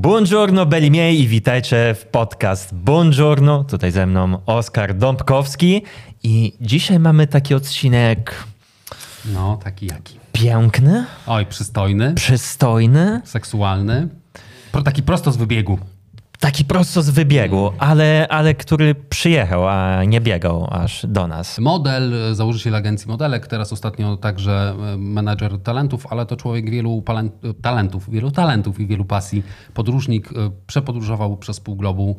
Buongiorno Belimiei i witajcie w podcast Buongiorno. Tutaj ze mną Oskar Dąbkowski i dzisiaj mamy taki odcinek No, taki jaki. piękny, Oj, przystojny, przystojny, seksualny. Pro, taki prosto z wybiegu. Taki prosto z wybiegu, ale, ale który przyjechał, a nie biegał aż do nas. Model, e, założyciel agencji modelek, teraz ostatnio także e, menadżer talentów, ale to człowiek wielu e, talentów, wielu talentów i wielu pasji. Podróżnik, przepodróżował przez pół globu,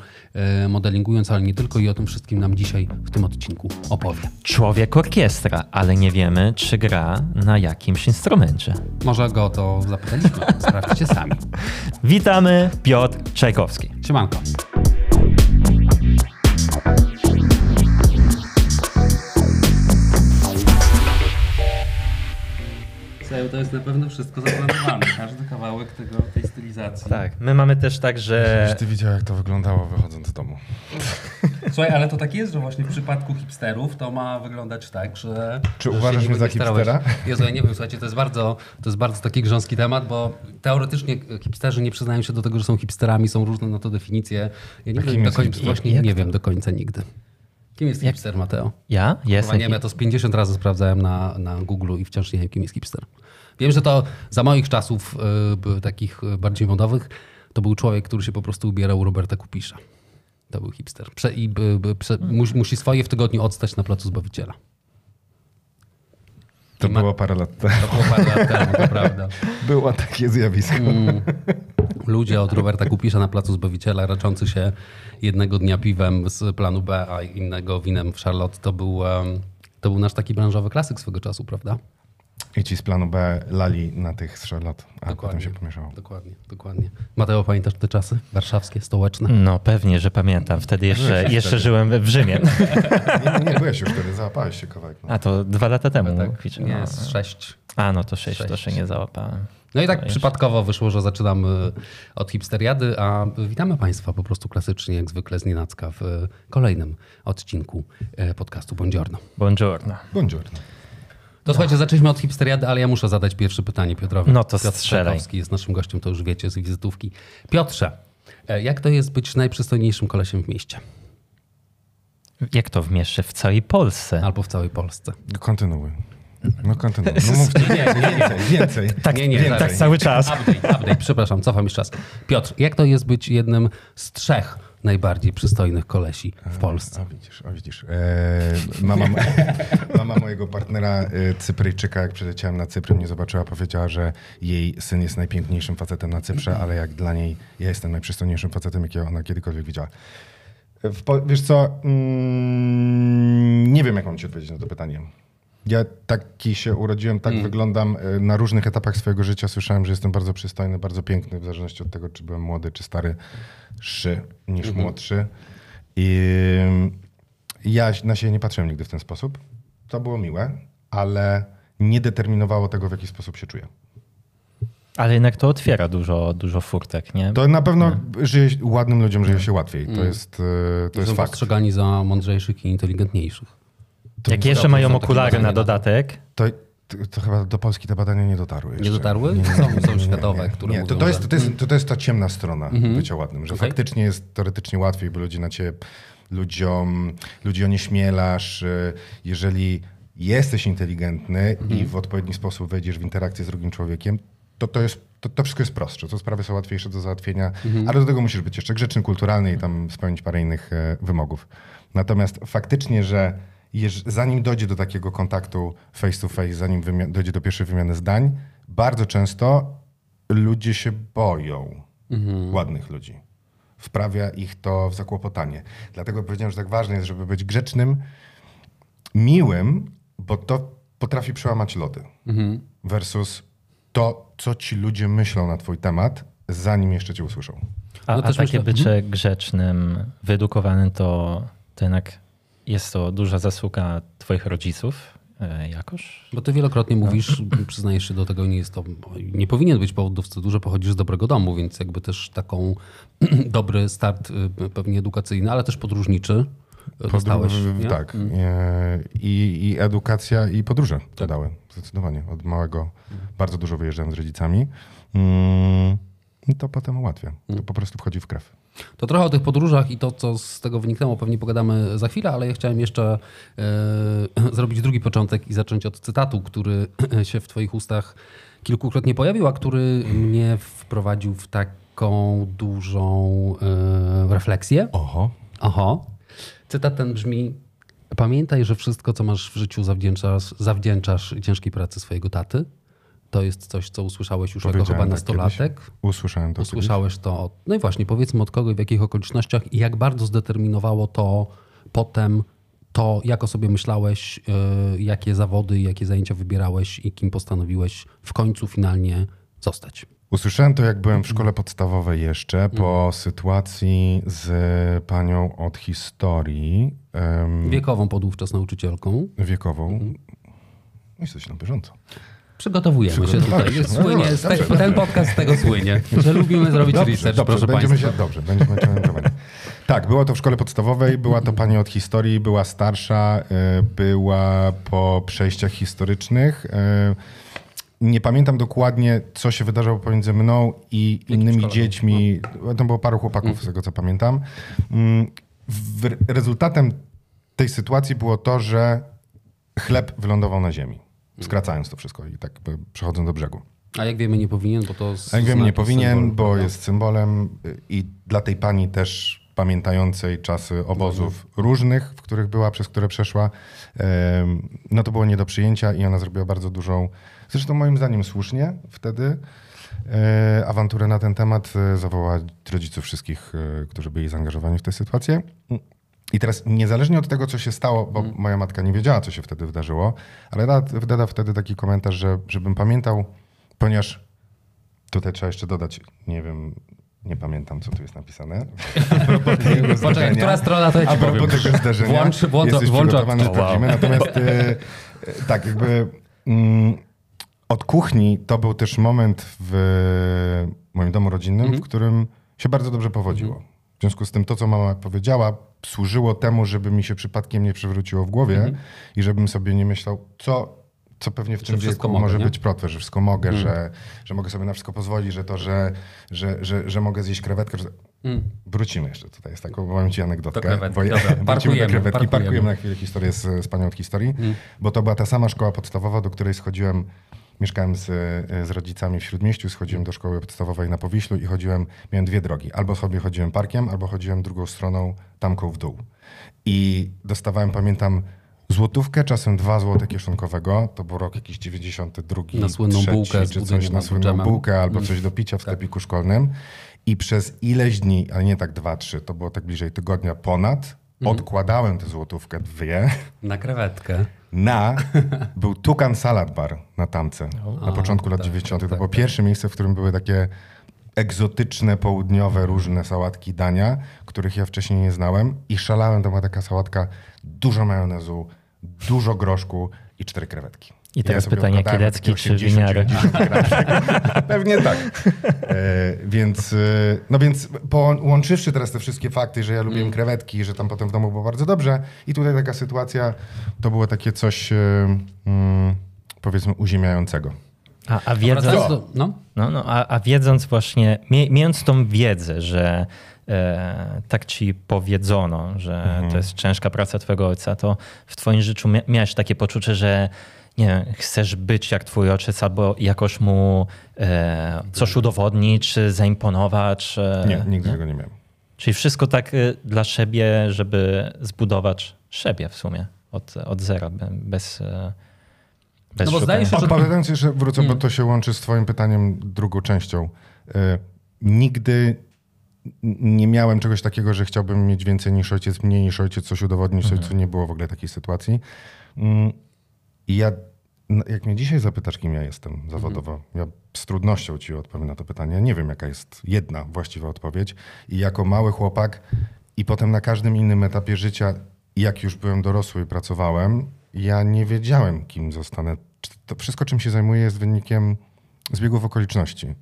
modelingując, ale nie tylko i o tym wszystkim nam dzisiaj w tym odcinku opowie. Człowiek orkiestra, ale nie wiemy, czy gra na jakimś instrumencie. Może go to zapytaliśmy, sprawdźcie sami. Witamy, Piotr Czajkowski. Siemanko. To jest na pewno wszystko zaplanowane, każdy kawałek tego, tej stylizacji. Tak, my mamy też tak, że Żebyś ty widział, jak to wyglądało wychodząc z domu. Słuchaj, ale to tak jest, że właśnie w przypadku hipsterów to ma wyglądać tak, że... Czy że uważasz mnie za hipstera? Jezu, ja nie wiem, słuchajcie, to jest bardzo, to jest bardzo taki grząski temat, bo teoretycznie hipsterzy nie przyznają się do tego, że są hipsterami, są różne na to definicje. Ja wiem do końca, hipster? właśnie Jak nie to? wiem do końca nigdy. Kim jest hipster, Mateo? ja jestem... nie ja to z 50 razy sprawdzałem na, na Google i wciąż nie wiem, kim jest hipster. Wiem, że to za moich czasów by- takich y, bardziej modowych, to był człowiek, który się po prostu ubierał Roberta Kupisza. To był hipster. Prze, I by, by, prze, musi, musi swoje w tygodniu odstać na placu Zbawiciela. To ma- było parę lat temu. To było parę lat temu, to prawda. Było takie zjawisko. Mm. Ludzie od Roberta Kupisza na placu Zbawiciela, raczący się jednego dnia piwem z planu B, a innego winem w Charlotte, to był, to był nasz taki branżowy klasyk swego czasu, prawda? I ci z planu B lali na tych z Charlotte, a potem się pomieszało. Dokładnie, dokładnie. Mateo, pamiętasz te czasy? Warszawskie, stołeczne? No pewnie, że pamiętam. Wtedy jeszcze, Byłeś jeszcze wtedy. żyłem w Rzymie. Nie, nie byłeś już wtedy, załapałeś się kawałek. No. A to dwa lata temu. Tak? Kwiczy, Nie, no. sześć. A no to sześć, to Sześć. się nie załapałem. No i tak jeszcze- przypadkowo wyszło, że zaczynamy od hipsteriady, a witamy Państwa po prostu klasycznie, jak zwykle z Nienacka w kolejnym odcinku e, podcastu Bądziorno. Buongiorno. Buongiorno. To słuchajcie, zaczęliśmy od hipsteriady, ale ja muszę zadać pierwsze pytanie Piotrowi. No to Piotr strzelaj. Jest naszym gościem, to już wiecie z wizytówki. Piotrze, e, jak to jest być najprzystojniejszym kolesiem w mieście? Jak to wmieszczę w całej Polsce? Albo w całej Polsce? Kontynuuj. No kontynuuj. No mów Nie, nie, nie. więcej, więcej. Tak, nie, nie, tak zaraz. cały czas. Update, update, przepraszam, cofam już czas. Piotr, jak to jest być jednym z trzech najbardziej przystojnych kolesi w Polsce? A widzisz, a widzisz. E, mama, mama mojego partnera e, Cypryjczyka, jak przyleciałem na Cypr, mnie zobaczyła, powiedziała, że jej syn jest najpiękniejszym facetem na Cyprze, ale jak dla niej ja jestem najprzystojniejszym facetem, jakiego ona kiedykolwiek widziała. E, wiesz co, mm, nie wiem, jak mam ci odpowiedzieć na to pytanie. Ja taki się urodziłem, tak wyglądam e, na różnych etapach swojego życia. Słyszałem, że jestem bardzo przystojny, bardzo piękny, w zależności od tego, czy byłem młody, czy stary, szy niż młodszy. I ja na siebie nie patrzyłem nigdy w ten sposób. To było miłe, ale nie determinowało tego, w jaki sposób się czuję. Ale jednak to otwiera dużo, dużo furtek, nie? To na pewno żyje, ładnym ludziom żyje się łatwiej. To jest, e, to Są jest fakt. postrzegani za mądrzejszych i inteligentniejszych. Jak jeszcze mają okulary na dodatek, To, to, to chyba do Polski te badania nie dotarły jeszcze. Nie dotarły? Są, są światowe, które Nie, to, to, jest, to, jest, to, to jest ta ciemna strona bycia ładnym, że Okej. faktycznie jest teoretycznie łatwiej, bo ludzie na ciebie, ludziom, ludzi onieśmielasz. y, Jeżeli jesteś inteligentny i w odpowiedni sposób wejdziesz w interakcję z drugim człowiekiem, to to, jest, to, to wszystko jest prostsze. To sprawy są łatwiejsze do załatwienia, ale do tego musisz być jeszcze grzeczny, kulturalny i tam spełnić parę innych e, wymogów. Natomiast faktycznie, że jeż, zanim dojdzie do takiego kontaktu face to face, zanim dojdzie do pierwszej wymiany zdań, bardzo często ludzie się boją ładnych ludzi. Wprawia ich to w zakłopotanie. Dlatego powiedziałem, że tak ważne jest, żeby być grzecznym, miłym, bo to potrafi przełamać lody. Versus to, co ci ludzie myślą na twój temat, zanim jeszcze cię usłyszą. a, No a takie myślę- bycie grzecznym, wyedukowanym, to, to jednak jest to duża zasługa twoich rodziców e, jakoś? Bo ty wielokrotnie mówisz, przyznajesz się do tego, nie jest to, nie powinien być powód do wstydu, że pochodzisz z dobrego domu, więc jakby też taką dobry start y, pewnie edukacyjny, ale też podróżniczy dostałeś. Podróż- nie? Tak. E, I, I edukacja, i podróże to dały. Zdecydowanie. Od małego bardzo dużo wyjeżdżałem z rodzicami. Mm, I to potem ułatwia. To po prostu wchodzi w krew. To trochę o tych podróżach i to, co z tego wyniknęło, pewnie pogadamy za chwilę, ale ja chciałem jeszcze e, zrobić drugi początek i zacząć od cytatu, który się w Twoich ustach kilkukrotnie pojawił, a który mnie wprowadził w taką dużą e, refleksję. Oho. Oho. Cytat ten brzmi: Pamiętaj, że wszystko, co masz w życiu, zawdzięczasz, zawdzięczasz ciężkiej pracy swojego taty. To jest coś, co usłyszałeś już jako chyba tak nastolatek. kiedyś. Usłyszałem to Usłyszałeś to od, no i właśnie, powiedzmy od kogo i w jakich okolicznościach i jak bardzo zdeterminowało to potem to, jak o sobie myślałeś, yy, jakie zawody, jakie zajęcia wybierałeś i kim postanowiłeś w końcu finalnie zostać. Usłyszałem to, jak byłem w szkole podstawowej jeszcze, po sytuacji z panią od historii Wiekową podówczas nauczycielką. wiekową. Jesteś na bieżąco. Przygotowujemy się tutaj. No Słynie, te, dobrze. ten podcast z tego słynie, że lubimy zrobić research, proszę będziemy Państwa. się, dobrze, będziemy się orientować. Tak, była to w szkole podstawowej, była to pani od historii, była starsza, y, była po przejściach historycznych. y, Nie pamiętam dokładnie, co się wydarzało pomiędzy mną i innymi dziećmi. To było paru chłopaków, z tego co pamiętam. Mm, Rezultatem tej sytuacji było to, że chleb wylądował na ziemi. Skracając to wszystko i tak przechodząc do brzegu. A jak wiemy, nie powinien, bo to. z- A jak wiem, nie powinien, symbol, bo prawda? jest symbolem y, i dla tej pani też pamiętającej czasy obozów różnych, w których była, przez które przeszła, no to było nie do przyjęcia i ona zrobiła bardzo dużą, zresztą moim zdaniem słusznie wtedy, e, awanturę na ten temat. e, Zawołała rodziców wszystkich, e, którzy byli zaangażowani w tę sytuację. I teraz niezależnie od tego, co się stało, bo moja matka nie wiedziała, co się wtedy wydarzyło, ale da, wtedy taki komentarz, że żebym pamiętał, ponieważ tutaj trzeba jeszcze dodać, nie wiem, nie pamiętam, co tu jest napisane. Poczekaj, która strona to ja ci A powiem. propos tego zdarzenia. Włącz, włącz, Jesteś włącz przygotowany, odtwórz. sprawdzimy. Natomiast e, e, tak, jakby mm, od kuchni to był też moment w moim domu rodzinnym, Mhm. w którym się bardzo dobrze powodziło. W związku z tym to, co mama powiedziała, służyło temu, żeby mi się przypadkiem nie przewróciło w głowie i żebym sobie nie myślał, co, co pewnie w tym Mhm. wszystko wieku mogę, może nie? być protwę, że wszystko mogę, że, że mogę sobie na wszystko pozwolić, że to, że, że, że, że mogę zjeść krewetkę. Że... Wrócimy jeszcze tutaj, jest taką, powiem ci anegdotkę. Do krewetki, bo ja- dobra. Parkujemy, do krewetki, parkujemy. parkujemy na chwilę historię z, z panią od historii, bo to była ta sama szkoła podstawowa, do której schodziłem, mieszkałem z, z rodzicami w Śródmieściu, schodziłem do szkoły podstawowej na Powiślu i chodziłem, miałem dwie drogi. Albo sobie chodziłem parkiem, albo chodziłem drugą stroną, tamką w dół. I dostawałem, pamiętam, złotówkę, czasem dwa złote kieszonkowego. To był rok jakiś 92, Na słynną trzeci, bułkę czy coś na słynną dżemem. Mm. bułkę albo coś do picia w sklepiku szkolnym. I przez ileś dni, ale nie tak dwa, trzy, to było tak bliżej tygodnia ponad. Odkładałem tę złotówkę, dwie, Na krewetkę. na, był Tukan Salad Bar na Tamce na początku lat tak, 90. tak, to było tak. pierwsze miejsce, w którym były takie egzotyczne, południowe, różne sałatki, dania, których ja wcześniej nie znałem i szalałem, to była taka sałatka, dużo majonezu, dużo groszku i cztery krewetki. I teraz sobie pytanie, kielecki takie czy 80, winiary? 90 gram. Pewnie tak. E, więc, e, no więc połączywszy teraz te wszystkie fakty, że ja lubiłem Mm. krewetki, że tam potem w domu było bardzo dobrze i tutaj taka sytuacja, to było takie coś, e, mm, powiedzmy, uziemiającego. A, a wiedząc, do, no? no, no, a, a wiedząc właśnie, mie, mając tą wiedzę, że e, tak ci powiedzono, że Mhm. to jest ciężka praca twojego ojca, to w twoim życiu mia, miałeś takie poczucie, że nie wiem, chcesz być jak twój ojciec albo jakoś mu e, coś udowodnić, czy zaimponować. e, Nie, nigdy tego nie miałem. Czyli wszystko tak e, dla siebie, żeby zbudować siebie w sumie od, od zera, be- bez, e, bez No bo zdaje się, że- Odpowiadając jeszcze, wrócę, Mm. bo to się łączy z twoim pytaniem drugą częścią. E, nigdy nie miałem czegoś takiego, że chciałbym mieć więcej niż ojciec, mniej niż ojciec, coś udowodnić Mhm. ojcu. Nie było w ogóle takiej sytuacji. I ja, no, jak mnie dzisiaj zapytasz, kim ja jestem zawodowo, ja z trudnością ci odpowiem na to pytanie. Nie wiem, jaka jest jedna właściwa odpowiedź. I jako mały chłopak i potem na każdym innym etapie życia, jak już byłem dorosły i pracowałem, ja nie wiedziałem, kim zostanę. To wszystko, czym się zajmuję, jest wynikiem zbiegów okoliczności.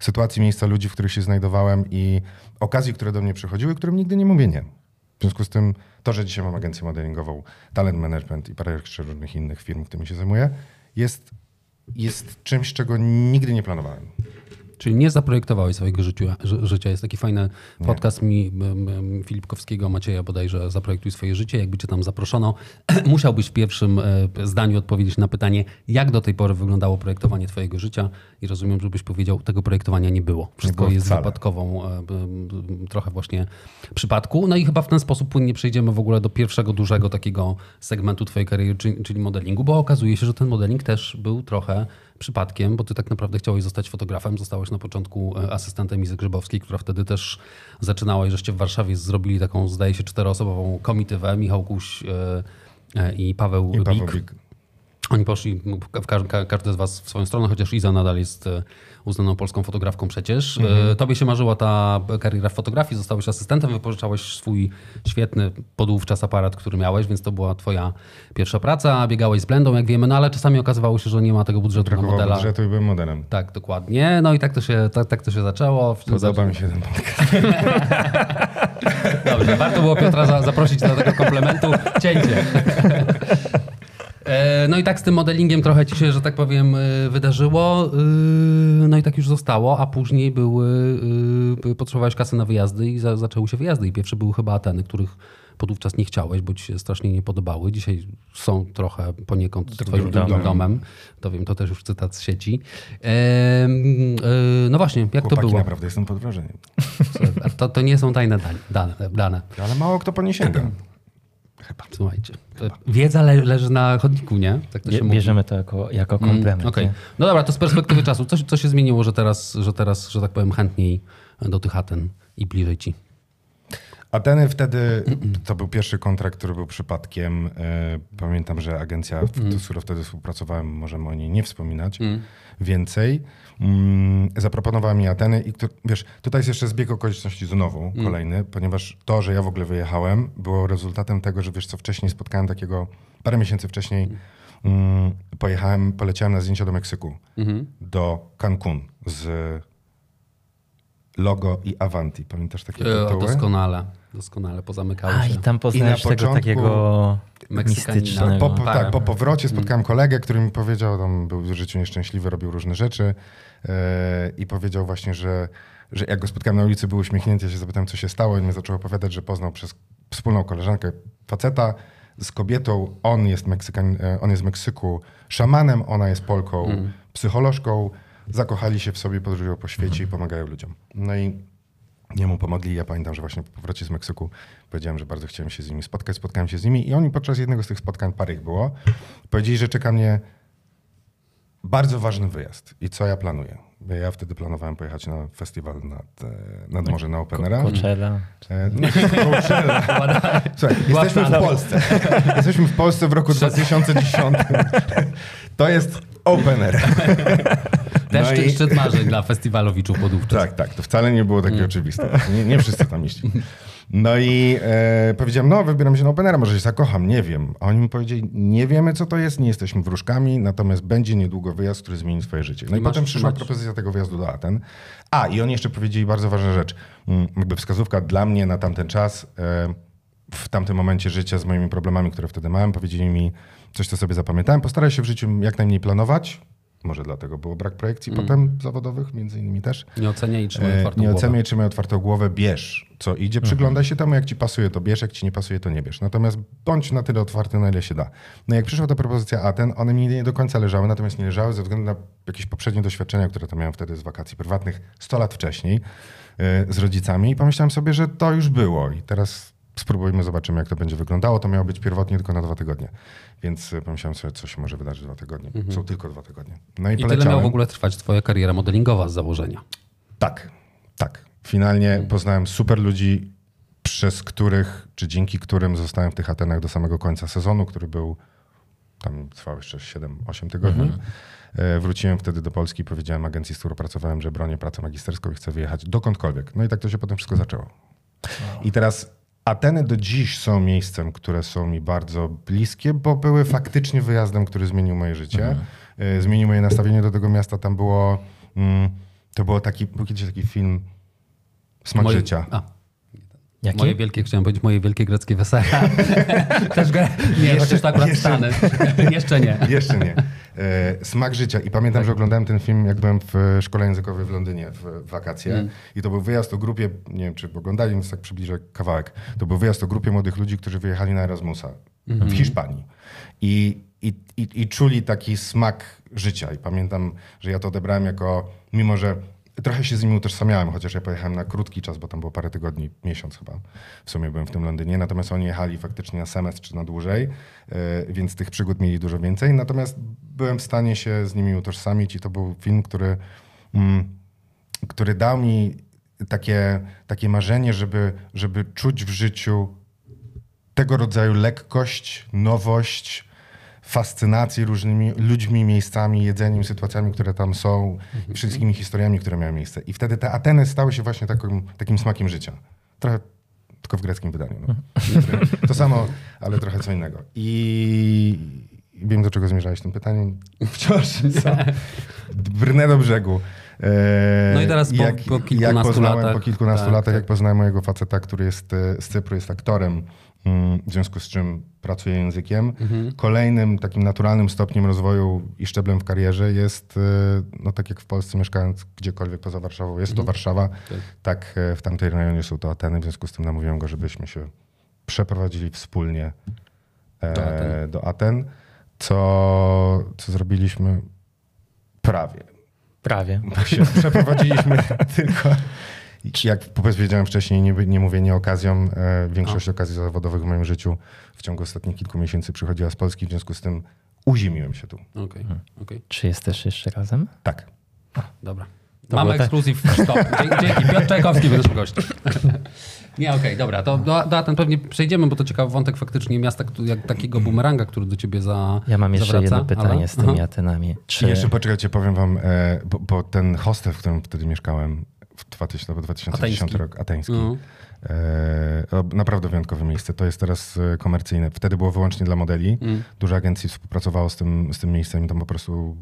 Sytuacji, miejsca, ludzi, w których się znajdowałem i okazji, które do mnie przychodziły, którym nigdy nie mówię nie. W związku z tym, to, że dzisiaj mam agencję modelingową, talent management i parę jeszcze różnych innych firm, którymi się zajmuję, jest, jest czymś, czego nigdy nie planowałem. Czyli nie zaprojektowałeś swojego życia. ży- życia. Jest taki fajny podcast mi Filipkowskiego, Macieja bodajże, Zaprojektuj swoje życie. Jakby cię tam zaproszono, musiałbyś w pierwszym e, zdaniu odpowiedzieć na pytanie, jak do tej pory wyglądało projektowanie twojego życia i rozumiem, żebyś powiedział, tego projektowania nie było. Wszystko było jest wcale. wypadkową e, trochę właśnie przypadku. No i chyba w ten sposób płynnie przejdziemy w ogóle do pierwszego dużego takiego segmentu twojej kariery, czyli modelingu, bo okazuje się, że ten modeling też był trochę przypadkiem, bo ty tak naprawdę chciałeś zostać fotografem. Zostałeś na początku e, asystentem Izy Grzybowskiej, która wtedy też zaczynała i żeście w Warszawie zrobili taką, zdaje się, czteroosobową komitywę. Michał Kuś e, e, i Paweł, I Paweł Bik. Bik. Oni poszli, w ka- ka- każdy z was w swoją stronę, chociaż Iza nadal jest uznaną polską fotografką przecież. E, Tobie się marzyła ta kariera w fotografii, zostałeś asystentem, wypożyczałeś swój świetny podówczas aparat, który miałeś, więc to była twoja pierwsza praca, biegałeś z blendą, jak wiemy, no ale czasami okazywało się, że nie ma tego budżetu na Brakowało modela. budżetu i byłem modelem. Tak, dokładnie. No i tak to się, tak, tak to się zaczęło. Podoba mi się ten podcast. Dobrze, warto było Piotra za, zaprosić do tego komplementu. Cięcie. E, No i tak z tym modelingiem trochę ci się, że tak powiem, e, wydarzyło. E, No i tak już zostało, a później były, potrzebowałeś kasy na wyjazdy i za, zaczęły się wyjazdy. I pierwsze były chyba Ateny, których podówczas nie chciałeś, bo ci się strasznie nie podobały. Dzisiaj są trochę poniekąd twoim drugim domem. To wiem, to też już cytat z sieci. E, e, No właśnie, jak to Chłopaki, było? naprawdę jestem pod wrażeniem. To, to nie są tajne dane. dane, dane. Ale mało kto po nie sięga. Słuchajcie, to wiedza le, leży na chodniku, nie? Tak to się Bie- mówi. Bierzemy to jako, jako komplement. Okej. nie? No dobra, to z perspektywy czasu. Co, co się zmieniło, że teraz, że teraz, że tak powiem, chętniej do tych Aten i bliżej ci? Ateny wtedy, to był pierwszy kontrakt, który był przypadkiem. E, Pamiętam, że agencja, z którą wtedy współpracowałem, możemy o niej nie wspominać więcej, mm, zaproponowała mi Ateny i wiesz, tutaj jest jeszcze zbieg okoliczności znowu, kolejny, ponieważ to, że ja w ogóle wyjechałem, było rezultatem tego, że wiesz co, wcześniej spotkałem takiego, parę miesięcy wcześniej mm, pojechałem, poleciałem na zdjęcia do Meksyku, do Cancun z Logo i Avanti. Pamiętasz takie E, tytuły? doskonale, doskonale pozamykały A się. i tam poznajesz tego początku takiego mistycznego. Po, po, Parę. tak, po powrocie spotkałem kolegę, który mi powiedział, on był w życiu nieszczęśliwy, robił różne rzeczy e, i powiedział właśnie, że, że jak go spotkałem na ulicy, był uśmiechnięty, ja się zapytałem, co się stało i mi zaczął opowiadać, że poznał przez wspólną koleżankę faceta z kobietą, on jest, Meksykan, e, on jest z Meksyku, szamanem, ona jest Polką, psycholożką, zakochali się w sobie, podróżują po świecie i pomagają ludziom. No i Jemu pomogli. Ja pamiętam, że właśnie po powrocie z Meksyku powiedziałem, że bardzo chciałem się z nimi spotkać. Spotkałem się z nimi i oni podczas jednego z tych spotkań, parę ich było, powiedzieli, że czeka mnie bardzo ważny wyjazd. I co ja planuję? Ja wtedy planowałem pojechać na festiwal nad, e, nad morze na Openera. Coachella. E, Coachella. Słuchaj, jesteśmy w Polsce. Jesteśmy w Polsce w roku 2010. To jest Opener. Też No i- szczyt marzeń dla festiwalowiczów podówczas. Tak, tak. To wcale nie było takie oczywiste. Nie, nie wszyscy tam iść. No i e, powiedziałem, no wybieram się na Openera, może się zakocham, nie wiem. A oni mi powiedzieli, nie wiemy co to jest, nie jesteśmy wróżkami, natomiast będzie niedługo wyjazd, który zmieni twoje życie. No i, I potem przyszła propozycja tego wyjazdu do Aten. A, i oni jeszcze powiedzieli bardzo ważną rzecz. Mm, Jakby wskazówka dla mnie na tamten czas, e, w tamtym momencie życia z moimi problemami, które wtedy miałem, powiedzieli mi coś, co sobie zapamiętałem. Postaraj się w życiu jak najmniej planować. Może dlatego było brak projekcji potem zawodowych, między innymi też. Nie oceniaj i trzymaj E, otwartą Nie głowę. oceniaj, trzymaj otwartą głowę, bierz co idzie, przyglądaj się temu, jak ci pasuje, to bierz, jak ci nie pasuje, to nie bierz. Natomiast bądź na tyle otwarty, na ile się da. No jak przyszła ta propozycja Aten, one mi nie do końca leżały, natomiast nie leżały ze względu na jakieś poprzednie doświadczenia, które tam miałem wtedy z wakacji prywatnych 100 lat wcześniej e, z rodzicami i pomyślałem sobie, że to już było i teraz spróbujmy, zobaczymy, jak to będzie wyglądało. To miało być pierwotnie tylko na dwa tygodnie, więc e, pomyślałem sobie, co się może wydarzyć dwa tygodnie. Są tylko dwa tygodnie. No i, I tyle miała w ogóle trwać twoja kariera modelingowa z założenia. Tak, tak. Finalnie poznałem super ludzi, przez których, czy dzięki którym zostałem w tych Atenach do samego końca sezonu, który był, tam trwał jeszcze 7-8 tygodni. E, Wróciłem wtedy do Polski i powiedziałem agencji, z którą pracowałem, że bronię pracę magisterską i chcę wyjechać dokądkolwiek. No i tak to się potem wszystko zaczęło. I teraz Ateny do dziś są miejscem, które są mi bardzo bliskie, bo były faktycznie wyjazdem, który zmienił moje życie. E, Zmienił moje nastawienie do tego miasta. Tam było, mm, to było taki, był kiedyś taki film Smak Moje- życia. A, Jaki? moje wielkie, chciałem powiedzieć, moje wielkie greckie wesele. Też go, nie, chociaż to akurat jeszcze- Stany. Jeszcze nie. Jeszcze nie. E, Smak życia. I pamiętam, że oglądałem ten film, jak byłem w szkole językowej w Londynie w wakacje. I to był wyjazd o grupie, nie wiem czy oglądali, więc tak przybliżę kawałek. To był wyjazd o grupie młodych ludzi, którzy wyjechali na Erasmusa w Hiszpanii. I, i, i, I czuli taki smak życia. I pamiętam, że ja to odebrałem jako, mimo że trochę się z nimi utożsamiałem, chociaż ja pojechałem na krótki czas, bo tam było parę tygodni, miesiąc chyba. W sumie byłem w tym Londynie, natomiast oni jechali faktycznie na semestr czy na dłużej, e, więc tych przygód mieli dużo więcej. Natomiast byłem w stanie się z nimi utożsamić i to był film, który, mm, który dał mi takie, takie marzenie, żeby, żeby czuć w życiu tego rodzaju lekkość, nowość, fascynację różnymi ludźmi, miejscami, jedzeniem, sytuacjami, które tam są i wszystkimi historiami, które miały miejsce. I wtedy te Ateny stały się właśnie takim, takim smakiem życia. Trochę tylko w greckim wydaniu. No. To samo, ale trochę co innego. I i wiem, do czego zmierzałeś tym pytaniem. Wciąż. Co? Brnę do brzegu. E, No i teraz po- jak, po jak kilkunastu poznałem, latach. Po kilkunastu Tak, latach, tak. jak poznałem mojego faceta, który jest e, z Cypru, jest aktorem, mm, w związku z czym pracuje językiem. Mhm. Kolejnym takim naturalnym stopniem rozwoju i szczeblem w karierze jest, e, no tak jak w Polsce mieszkając gdziekolwiek poza Warszawą, jest to Mhm. Warszawa, tak e, w tamtej rejonie są to Ateny, w związku z tym namówiłem go, żebyśmy się przeprowadzili wspólnie Do Aten. do Aten, co, co zrobiliśmy prawie. Prawie. Bo się przeprowadziliśmy tylko, jak powiedziałem wcześniej, nie, nie mówię nie okazją. E, większość okazji zawodowych w moim życiu w ciągu ostatnich kilku miesięcy przychodziła z Polski, w związku z tym uzimiłem się tu. Okej, okej. Czy jesteś jeszcze razem? Tak. Dobra. To Mamy ekskluzyw. Dzie- Dzięki. Piotr Czajkowski był naszym gościem. Nie, okej, dobra. To do, do Aten pewnie przejdziemy, bo to ciekawy wątek faktycznie miasta, jak takiego bumeranga, który do ciebie za Ja mam jeszcze zawraca, jedno pytanie ale- z tymi Aha. Atenami. Czy I jeszcze poczekajcie, powiem wam, e, bo, bo ten hostel, w którym wtedy mieszkałem, w 2000, to był 2010 Ateński. rok, ateński. Mhm. E, o, naprawdę wyjątkowe miejsce. To jest teraz e, komercyjne. Wtedy było wyłącznie dla modeli. Mm. Dużo agencji współpracowało z tym, z tym miejscem i tam po prostu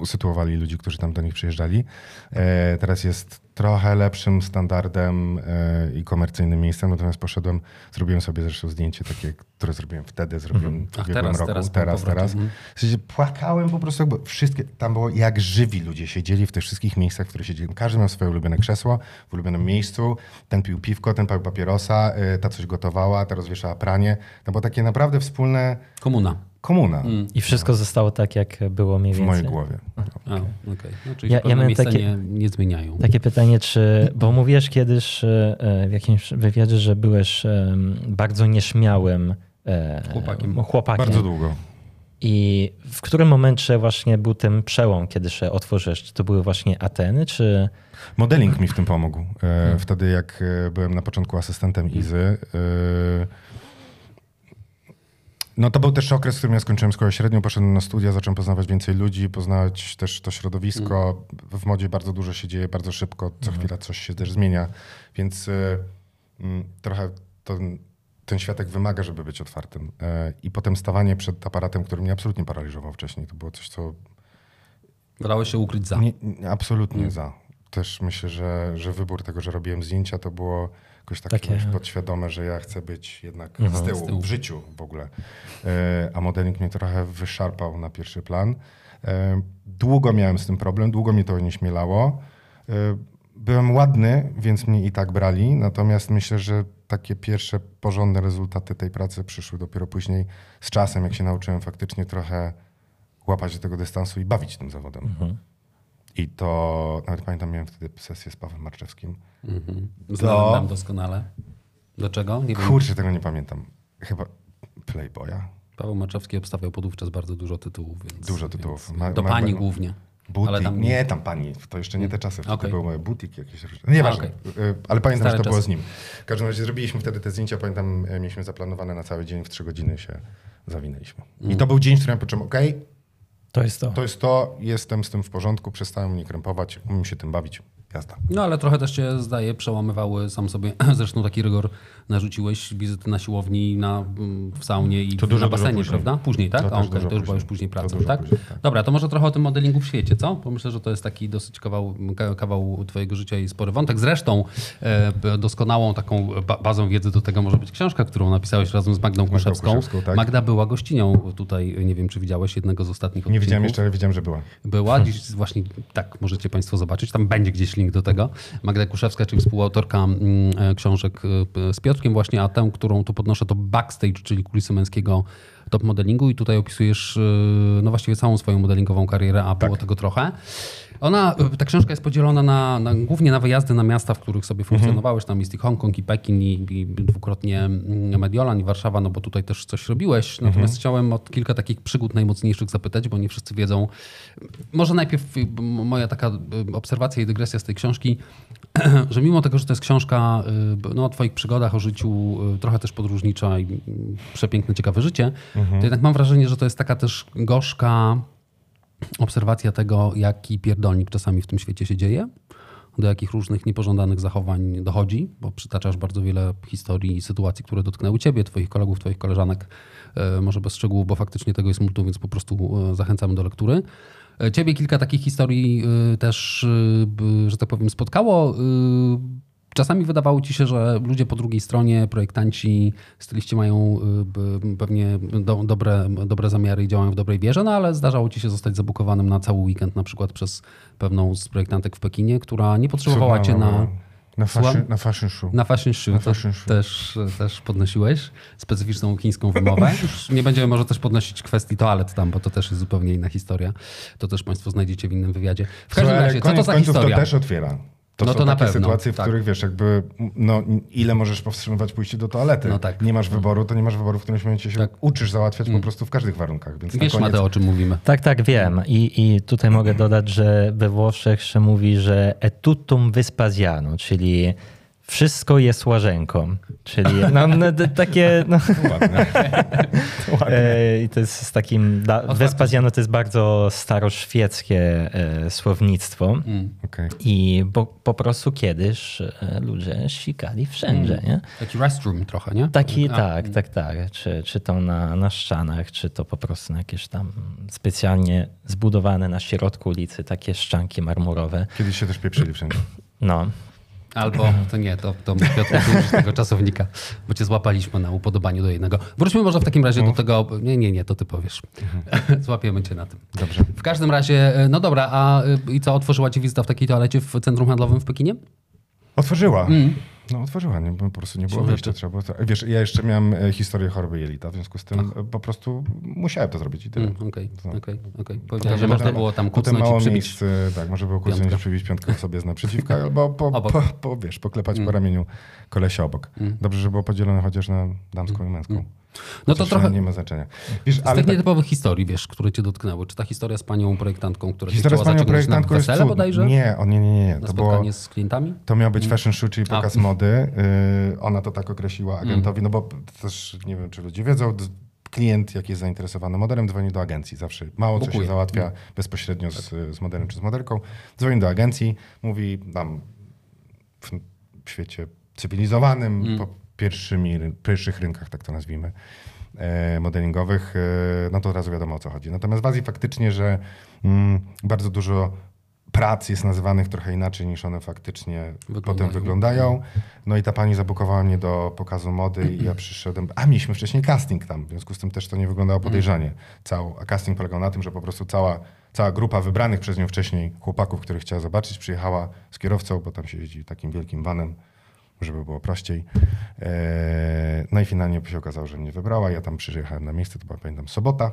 usytuowali ludzi, którzy tam do nich przyjeżdżali. E, teraz jest trochę lepszym standardem e, i komercyjnym miejscem, natomiast poszedłem, zrobiłem sobie zresztą zdjęcie takie, które zrobiłem wtedy, zrobiłem w Ach, ubiegłym roku, teraz teraz, teraz. Mhm. W sensie płakałem po prostu, jakby wszystkie, tam było jak żywi ludzie siedzieli w tych wszystkich miejscach, w których siedzieli. Każdy miał swoje ulubione krzesło w ulubionym miejscu. Ten pił piwko, ten palił papierosa, y, ta coś gotowała, ta rozwieszała pranie. To było takie naprawdę wspólne Komuna. Komuna I wszystko zostało tak, jak było mniej w więcej? mojej głowie. A, okej. No, czyli Ja- się ja miałem miejsca takie- nie, nie zmieniają. Takie pytanie, czy, bo mówiłeś kiedyś e, w jakimś wywiadzie, że byłeś e, bardzo nieśmiałym e, Chłopakiem. chłopakiem. Bardzo długo. I w którym momencie właśnie był ten przełom, kiedy się otworzyłeś? Czy to były właśnie Ateny, czy... Modeling mi w tym pomógł. E, Wtedy jak e, byłem na początku asystentem Izy, e, no to był też okres, w którym ja skończyłem szkołę średnią, poszedłem na studia, zacząłem poznawać więcej ludzi, poznawać też to środowisko. W modzie bardzo dużo się dzieje, bardzo szybko, co chwila coś się też zmienia, więc e, mm, trochę to, ten światek wymaga, żeby być otwartym. E, I potem stawanie przed aparatem, który mnie absolutnie paraliżował wcześniej, to było coś, co Wolałeś się ukryć za. nie, nie, absolutnie za. Też myślę, że, że wybór tego, że robiłem zdjęcia, to było jakoś tak Takie- podświadome, że ja chcę być jednak Mhm. z, tyłu, Z tyłu. w życiu w ogóle. E, a modeling mnie trochę wyszarpał na pierwszy plan. E, długo miałem z tym problem, długo mnie to nie śmielało. E, byłem ładny, więc mnie i tak brali, natomiast myślę, że takie pierwsze porządne rezultaty tej pracy przyszły dopiero później z czasem, jak się nauczyłem faktycznie trochę łapać do tego dystansu i bawić tym zawodem. Mhm. I to, nawet pamiętam, miałem wtedy sesję z Pawłem Marczewskim. Mhm. Do- Znałem nam doskonale. Do czego? Nie wiem. Kurczę, tego nie pamiętam. Chyba Playboya? Paweł Maczewski obstawiał podówczas bardzo dużo tytułów. Więc, Dużo tytułów. Ma- do ma- pani ma- głównie. Butik. Tam- Nie, tam pani. To jeszcze nie te czasy. Wtedy Okej. był moje butik jakieś. Nieważne. A, Y, Ale pamiętam, Stare że to było czasy. z nim. W każdym razie zrobiliśmy wtedy te zdjęcia. Pamiętam, e, mieliśmy zaplanowane na cały dzień. W trzy godziny się zawinęliśmy. I Mm. to był dzień, w którym ja poczułem, okej, To jest to. to jest to, jestem z tym w porządku, przestałem mnie krępować, umiem się tym bawić. Jazda. No ale trochę też cię zdaje, przełamywały sam sobie, zresztą taki rygor narzuciłeś, wizyty na siłowni, na, mm, w saunie i To dużo, na dużo basenie, później. prawda? Później, tak? To A, też okej, dużo to już była już później. później praca, dużo tak? później, tak. Dobra, to może trochę o tym modelingu w świecie, co? Bo myślę, że to jest taki dosyć kawał, ka- kawał twojego życia i spory wątek. Zresztą e, doskonałą taką ba- bazą wiedzy do tego może być książka, którą napisałeś razem z Magdą Kuszewską. Kuszewską, tak. Magda była gościnią tutaj, nie wiem czy widziałeś jednego z ostatnich Nie widziałem odcinków. jeszcze, ale widziałem, że była. Była, dziś właśnie tak możecie Państwo zobaczyć. Tam będzie gdzieś link do tego. Magda Kuszewska, czyli współautorka mm, e, książek e, z Piotrkiem właśnie, a tę, którą tu podnoszę, to Backstage, czyli kulisy męskiego top modelingu i tutaj opisujesz e, no właściwie całą swoją modelingową karierę, a było tego trochę. Ona, e, ta książka jest podzielona na, na, głównie na wyjazdy na miasta, w których sobie funkcjonowałeś. Tam jest i Hongkong, i Pekin, i, i dwukrotnie mm, Mediolan, i Warszawa, no bo tutaj też coś robiłeś. Natomiast chciałem o kilka takich przygód najmocniejszych zapytać, bo nie wszyscy wiedzą. Może najpierw y, moja taka y, obserwacja i dygresja z tej książki, że mimo tego, że to jest książka y, no, o twoich przygodach, o życiu, y, trochę też podróżnicza i y, przepiękne, ciekawe życie, to jednak mam wrażenie, że to jest taka też gorzka obserwacja tego, jaki pierdolnik czasami w tym świecie się dzieje, do jakich różnych niepożądanych zachowań dochodzi, bo przytaczasz bardzo wiele historii i sytuacji, które dotknęły ciebie, twoich kolegów, twoich koleżanek, może bez szczegółów, bo faktycznie tego jest multum, więc po prostu zachęcamy do lektury. Ciebie kilka takich historii e, też, b- że tak powiem, spotkało. E, Czasami wydawało ci się, że ludzie po drugiej stronie, projektanci, styliści mają y, pewnie do, dobre, dobre zamiary i działają w dobrej wierze, no ale zdarzało ci się zostać zabukowanym na cały weekend, na przykład przez pewną z projektantek w Pekinie, która nie potrzebowała cię na, Na fashion, na fashion show. na fashion show. Na To fashion show. Też, też podnosiłeś specyficzną chińską wymowę. Już nie będziemy może też podnosić kwestii toalet tam, bo to też jest zupełnie inna historia. To też państwo znajdziecie w innym wywiadzie. W każdym Słuchaj, razie, co to za końców historia? To też otwiera. To No są to na takie pewno, sytuacje, w tak. których wiesz, jakby, no ile możesz powstrzymywać pójście do toalety. No tak. Nie masz wyboru, to nie masz wyboru, w którymś momencie się Tak. uczysz załatwiać po prostu w każdych warunkach. Więc na Wiesz, koniec... Mateo, o czym mówimy. Tak, tak, wiem. I, I tutaj mogę dodać, że we Włoszech się mówi, że e tuttum Vespasiano, czyli wszystko jest łażenką. Czyli no, no, takie... No, Ładne. e, I to jest z takim... Da, Vespasiano to jest bardzo staroszwieckie e, słownictwo. Okej. I bo, po prostu kiedyś e, ludzie sikali wszędzie, nie? Taki restroom trochę, nie? Taki, A, tak, tak, tak. Czy, czy to na, na ścianach, czy to po prostu na jakieś tam specjalnie zbudowane na środku ulicy takie szczanki marmurowe. Kiedyś się też pieprzyli wszędzie. No, Albo to nie, to, to Piotr użyć tego czasownika, bo cię złapaliśmy na upodobaniu do jednego. Wróćmy może w takim razie do tego. Nie, nie, nie, to ty powiesz. Złapiemy cię na tym. Dobrze. W każdym razie, e, no dobra, a y, i co, otworzyła ci wizyta w takiej toalecie w centrum handlowym w Pekinie? Otworzyła. No otworzyła, nie, bo po prostu nie było wyjścia. Trzeba było to... Wiesz, ja jeszcze miałem e, historię choroby jelita, w związku z tym e, po prostu musiałem to zrobić i tyle. Mm, Okej, okej, okej. Powiedziałeś, że można potem- było tam kucnąć i mało przybić. miejsc, e, tak, może było kucnąć piątkę. i przybić piątkę sobie z naprzeciwka, albo po, po, po, wiesz, poklepać po ramieniu kolesia obok. Dobrze, że było podzielone chociaż na damską i męską. No to trochę Nie ma znaczenia. Wiesz, z ale tych tak, nietypowych historii, wiesz, które cię dotknęły. Czy ta historia z panią projektantką, która cię historia z chciała panią projektantką jest wesele bodajże? Nie, o, nie, nie, nie. nie. To było, z klientami? To miał być fashion show, czyli A. pokaz mody. Yy, ona to tak określiła agentowi, no bo też nie wiem, czy ludzie wiedzą, klient, jak jest zainteresowany modelem, dzwoni do agencji. Zawsze mało co się Bukuje. załatwia bezpośrednio z, z modelem czy z modelką. Dzwoni do agencji, mówi tam w, świecie cywilizowanym, po pierwszymi, pierwszych rynkach, tak to nazwijmy, e, modelingowych, e, no to od razu wiadomo o co chodzi. Natomiast w Azji faktycznie, że mm, bardzo dużo prac jest nazywanych trochę inaczej niż one faktycznie Wyglądają. potem wyglądają. No i ta pani zabukowała mnie do pokazu mody i ja przyszedłem, a mieliśmy wcześniej casting tam, w związku z tym też to nie wyglądało podejrzanie. Cał, a casting polegał na tym, że po prostu cała, cała grupa wybranych przez nią wcześniej chłopaków, których chciała zobaczyć, przyjechała z kierowcą, bo tam się jeździ takim wielkim vanem, żeby było prościej. Eee, no i finalnie się okazało, że mnie wybrała. Ja tam przyjechałem na miejsce, to była pamiętam sobota,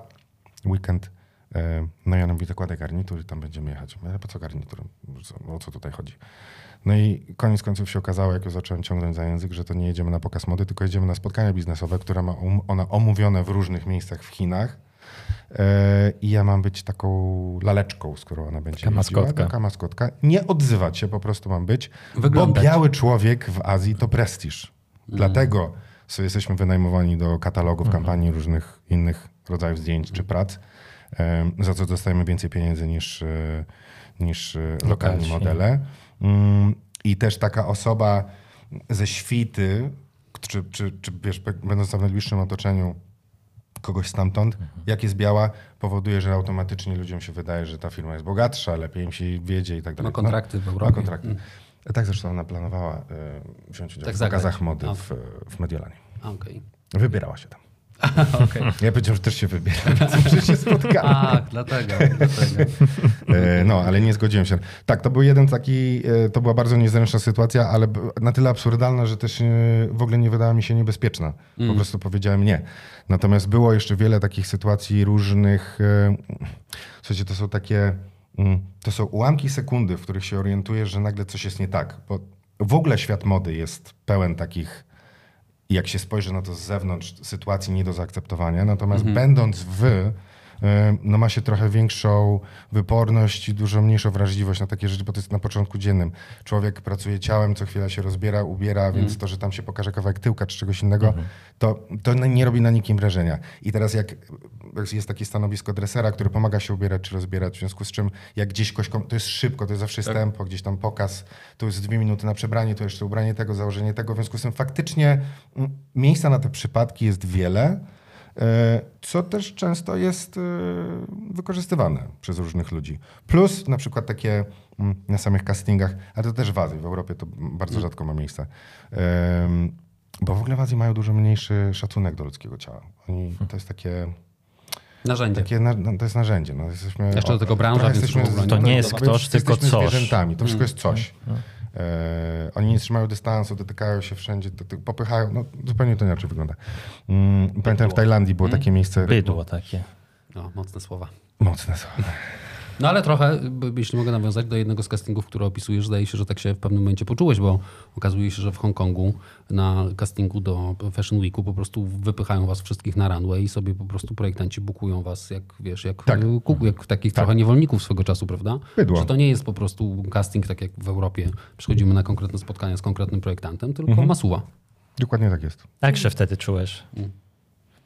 weekend. Eee, no i ona mówi, zakładaj garnitur i tam będziemy jechać. Mówię, Ale po co garnitur? O co tutaj chodzi? No i koniec końców się okazało, jak ją zacząłem ciągnąć za język, że to nie jedziemy na pokaz mody, tylko jedziemy na spotkania biznesowe, które ma um, ona omówione w różnych miejscach w Chinach. Eee, I ja mam być taką laleczką, którą ona będzie Taka jeździła. maskotka. Taka maskotka. Nie odzywać się po prostu mam być, Wyglądać. bo biały człowiek w Azji to prestiż. Dlatego sobie jesteśmy wynajmowani do katalogów, kampanii różnych innych rodzajów zdjęć czy prac, za co dostajemy więcej pieniędzy niż, e, niż lokalni Lokalsi. modele. Mm, I też taka osoba ze świty, czy, czy, czy wiesz, będąc w najbliższym otoczeniu kogoś stamtąd, Mhm. jak jest biała, powoduje, że automatycznie ludziom się wydaje, że ta firma jest bogatsza, lepiej im się wiedzie i tak dalej. Ma kontrakty w Ma Europie. kontrakty. Tak zresztą ona planowała y, wziąć udział Tak w pokazach mody A. w, w Mediolanie. Okej. Wybierała się tam. Okej. Ja powiedziałem, że też się wybiera, więc może się spotkamy. A, dlatego. dlatego. E, No, ale nie zgodziłem się. Tak, to był jeden taki, e, to była bardzo niezręczna sytuacja, ale na tyle absurdalna, że też e, w ogóle nie wydała mi się niebezpieczna. Po prostu powiedziałem nie. Natomiast było jeszcze wiele takich sytuacji różnych. Słuchajcie, to są takie, mm, to są ułamki sekundy, w których się orientujesz, że nagle coś jest nie tak. Bo w ogóle świat mody jest pełen takich jak się spojrzy na to z zewnątrz, sytuacji nie do zaakceptowania. Natomiast będąc w, no ma się trochę większą wyporność i dużo mniejszą wrażliwość na takie rzeczy, bo to jest na początku dziennym. Człowiek pracuje ciałem, co chwila się rozbiera, ubiera, więc to, że tam się pokaże kawałek tyłka czy czegoś innego, to, to nie robi na nikim wrażenia. I teraz jak jest takie stanowisko dresera, który pomaga się ubierać czy rozbierać, w związku z czym jak gdzieś kom- to jest szybko, to jest zawsze jest tempo, gdzieś tam pokaz, to jest dwie minuty na przebranie, to jeszcze ubranie tego, założenie tego, w związku z tym faktycznie mm, miejsca na te przypadki jest wiele, e, co też często jest e, wykorzystywane przez różnych ludzi. Plus na przykład takie mm, na samych castingach, ale to też w Azji, w Europie to bardzo rzadko ma miejsce. Bo w ogóle w Azji mają dużo mniejszy szacunek do ludzkiego ciała. Oni, to jest takie, Narzędzie. takie na, no, to jest narzędzie. No, jesteśmy, Jeszcze do tego branża, jesteśmy, To nie jest ktoś, tylko jesteśmy coś. zwierzętami. To wszystko jest coś. E, oni nie trzymają dystansu, dotykają się wszędzie, doty- popychają. No, zupełnie to inaczej wygląda. Mm, pamiętam w Tajlandii było takie miejsce. Bydło takie. No, mocne słowa. Mocne są. No ale trochę, jeśli mogę nawiązać do jednego z castingów, który opisujesz, zdaje się, że tak się w pewnym momencie poczułeś, bo okazuje się, że w Hongkongu na castingu do Fashion Weeku po prostu wypychają was wszystkich na runway i sobie po prostu projektanci bukują was jak, wiesz, jak, Tak. ku- jak takich trochę niewolników swego czasu, prawda? Bydło. Że to nie jest po prostu casting tak jak w Europie. Przychodzimy na konkretne spotkania z konkretnym projektantem, tylko Mhm. masuwa. Dokładnie tak jest. Jak się wtedy czułeś w,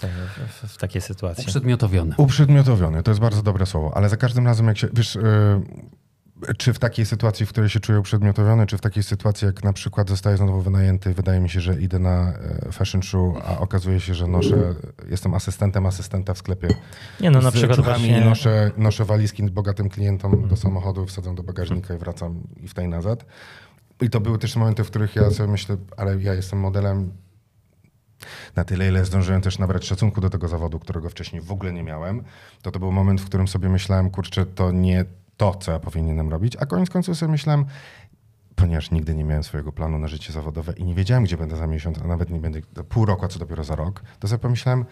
w, w takiej sytuacji? Uprzedmiotowiony. Uprzedmiotowiony, to jest bardzo dobre słowo, ale za każdym razem jak się, wiesz, yy, czy w takiej sytuacji, w której się czuję uprzedmiotowiony, czy w takiej sytuacji, jak na przykład zostaję znowu wynajęty, wydaje mi się, że idę na e, fashion show, a okazuje się, że noszę, jestem asystentem asystenta w sklepie. Nie no, na z przykład właśnie... noszę, noszę walizki bogatym klientom do samochodu, wsadzam do bagażnika i wracam i w tej nazad. I to były też momenty, w których ja sobie myślę, ale ja jestem modelem na tyle, ile zdążyłem też nabrać szacunku do tego zawodu, którego wcześniej w ogóle nie miałem, to to był moment, w którym sobie myślałem, kurczę, to nie to, co ja powinienem robić, a koniec końców sobie myślałem, ponieważ nigdy nie miałem swojego planu na życie zawodowe i nie wiedziałem, gdzie będę za miesiąc, a nawet nie będę pół roku, a co dopiero za rok, to sobie pomyślałem,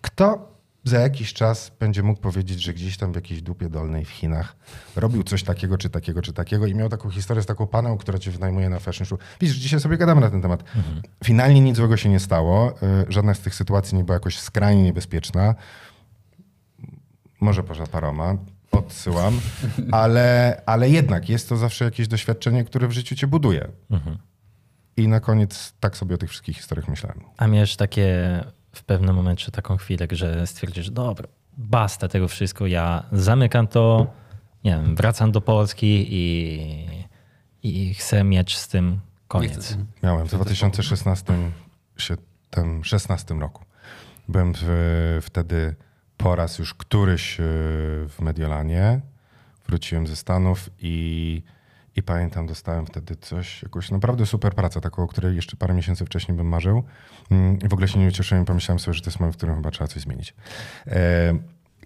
kto za jakiś czas będzie mógł powiedzieć, że gdzieś tam w jakiejś dupie dolnej w Chinach robił coś takiego, czy takiego, czy takiego i miał taką historię z taką paną, która cię wynajmuje na fashion show. Widzisz, dzisiaj sobie gadamy na ten temat. Finalnie nic złego się nie stało. y, Żadna z tych sytuacji nie była jakoś skrajnie niebezpieczna. Może poza paroma, odsyłam, ale, ale jednak jest to zawsze jakieś doświadczenie, które w życiu cię buduje. I na koniec tak sobie o tych wszystkich historiach myślałem. A miałeś takie w pewnym momencie taką chwilę, że stwierdzisz, dobra, basta tego wszystko, ja zamykam to, nie wiem, wracam do Polski i, i chcę mieć z tym Nie koniec. Miałem w 2016 się, tym 16 roku. Byłem w, wtedy po raz już któryś e, w Mediolanie. Wróciłem ze Stanów i, i pamiętam, dostałem wtedy coś, jakąś naprawdę super pracę, taką, o której jeszcze parę miesięcy wcześniej bym marzył. Mm, I w ogóle się nie ucieszyłem pomyślałem sobie, że to jest moment, w którym chyba trzeba coś zmienić. E,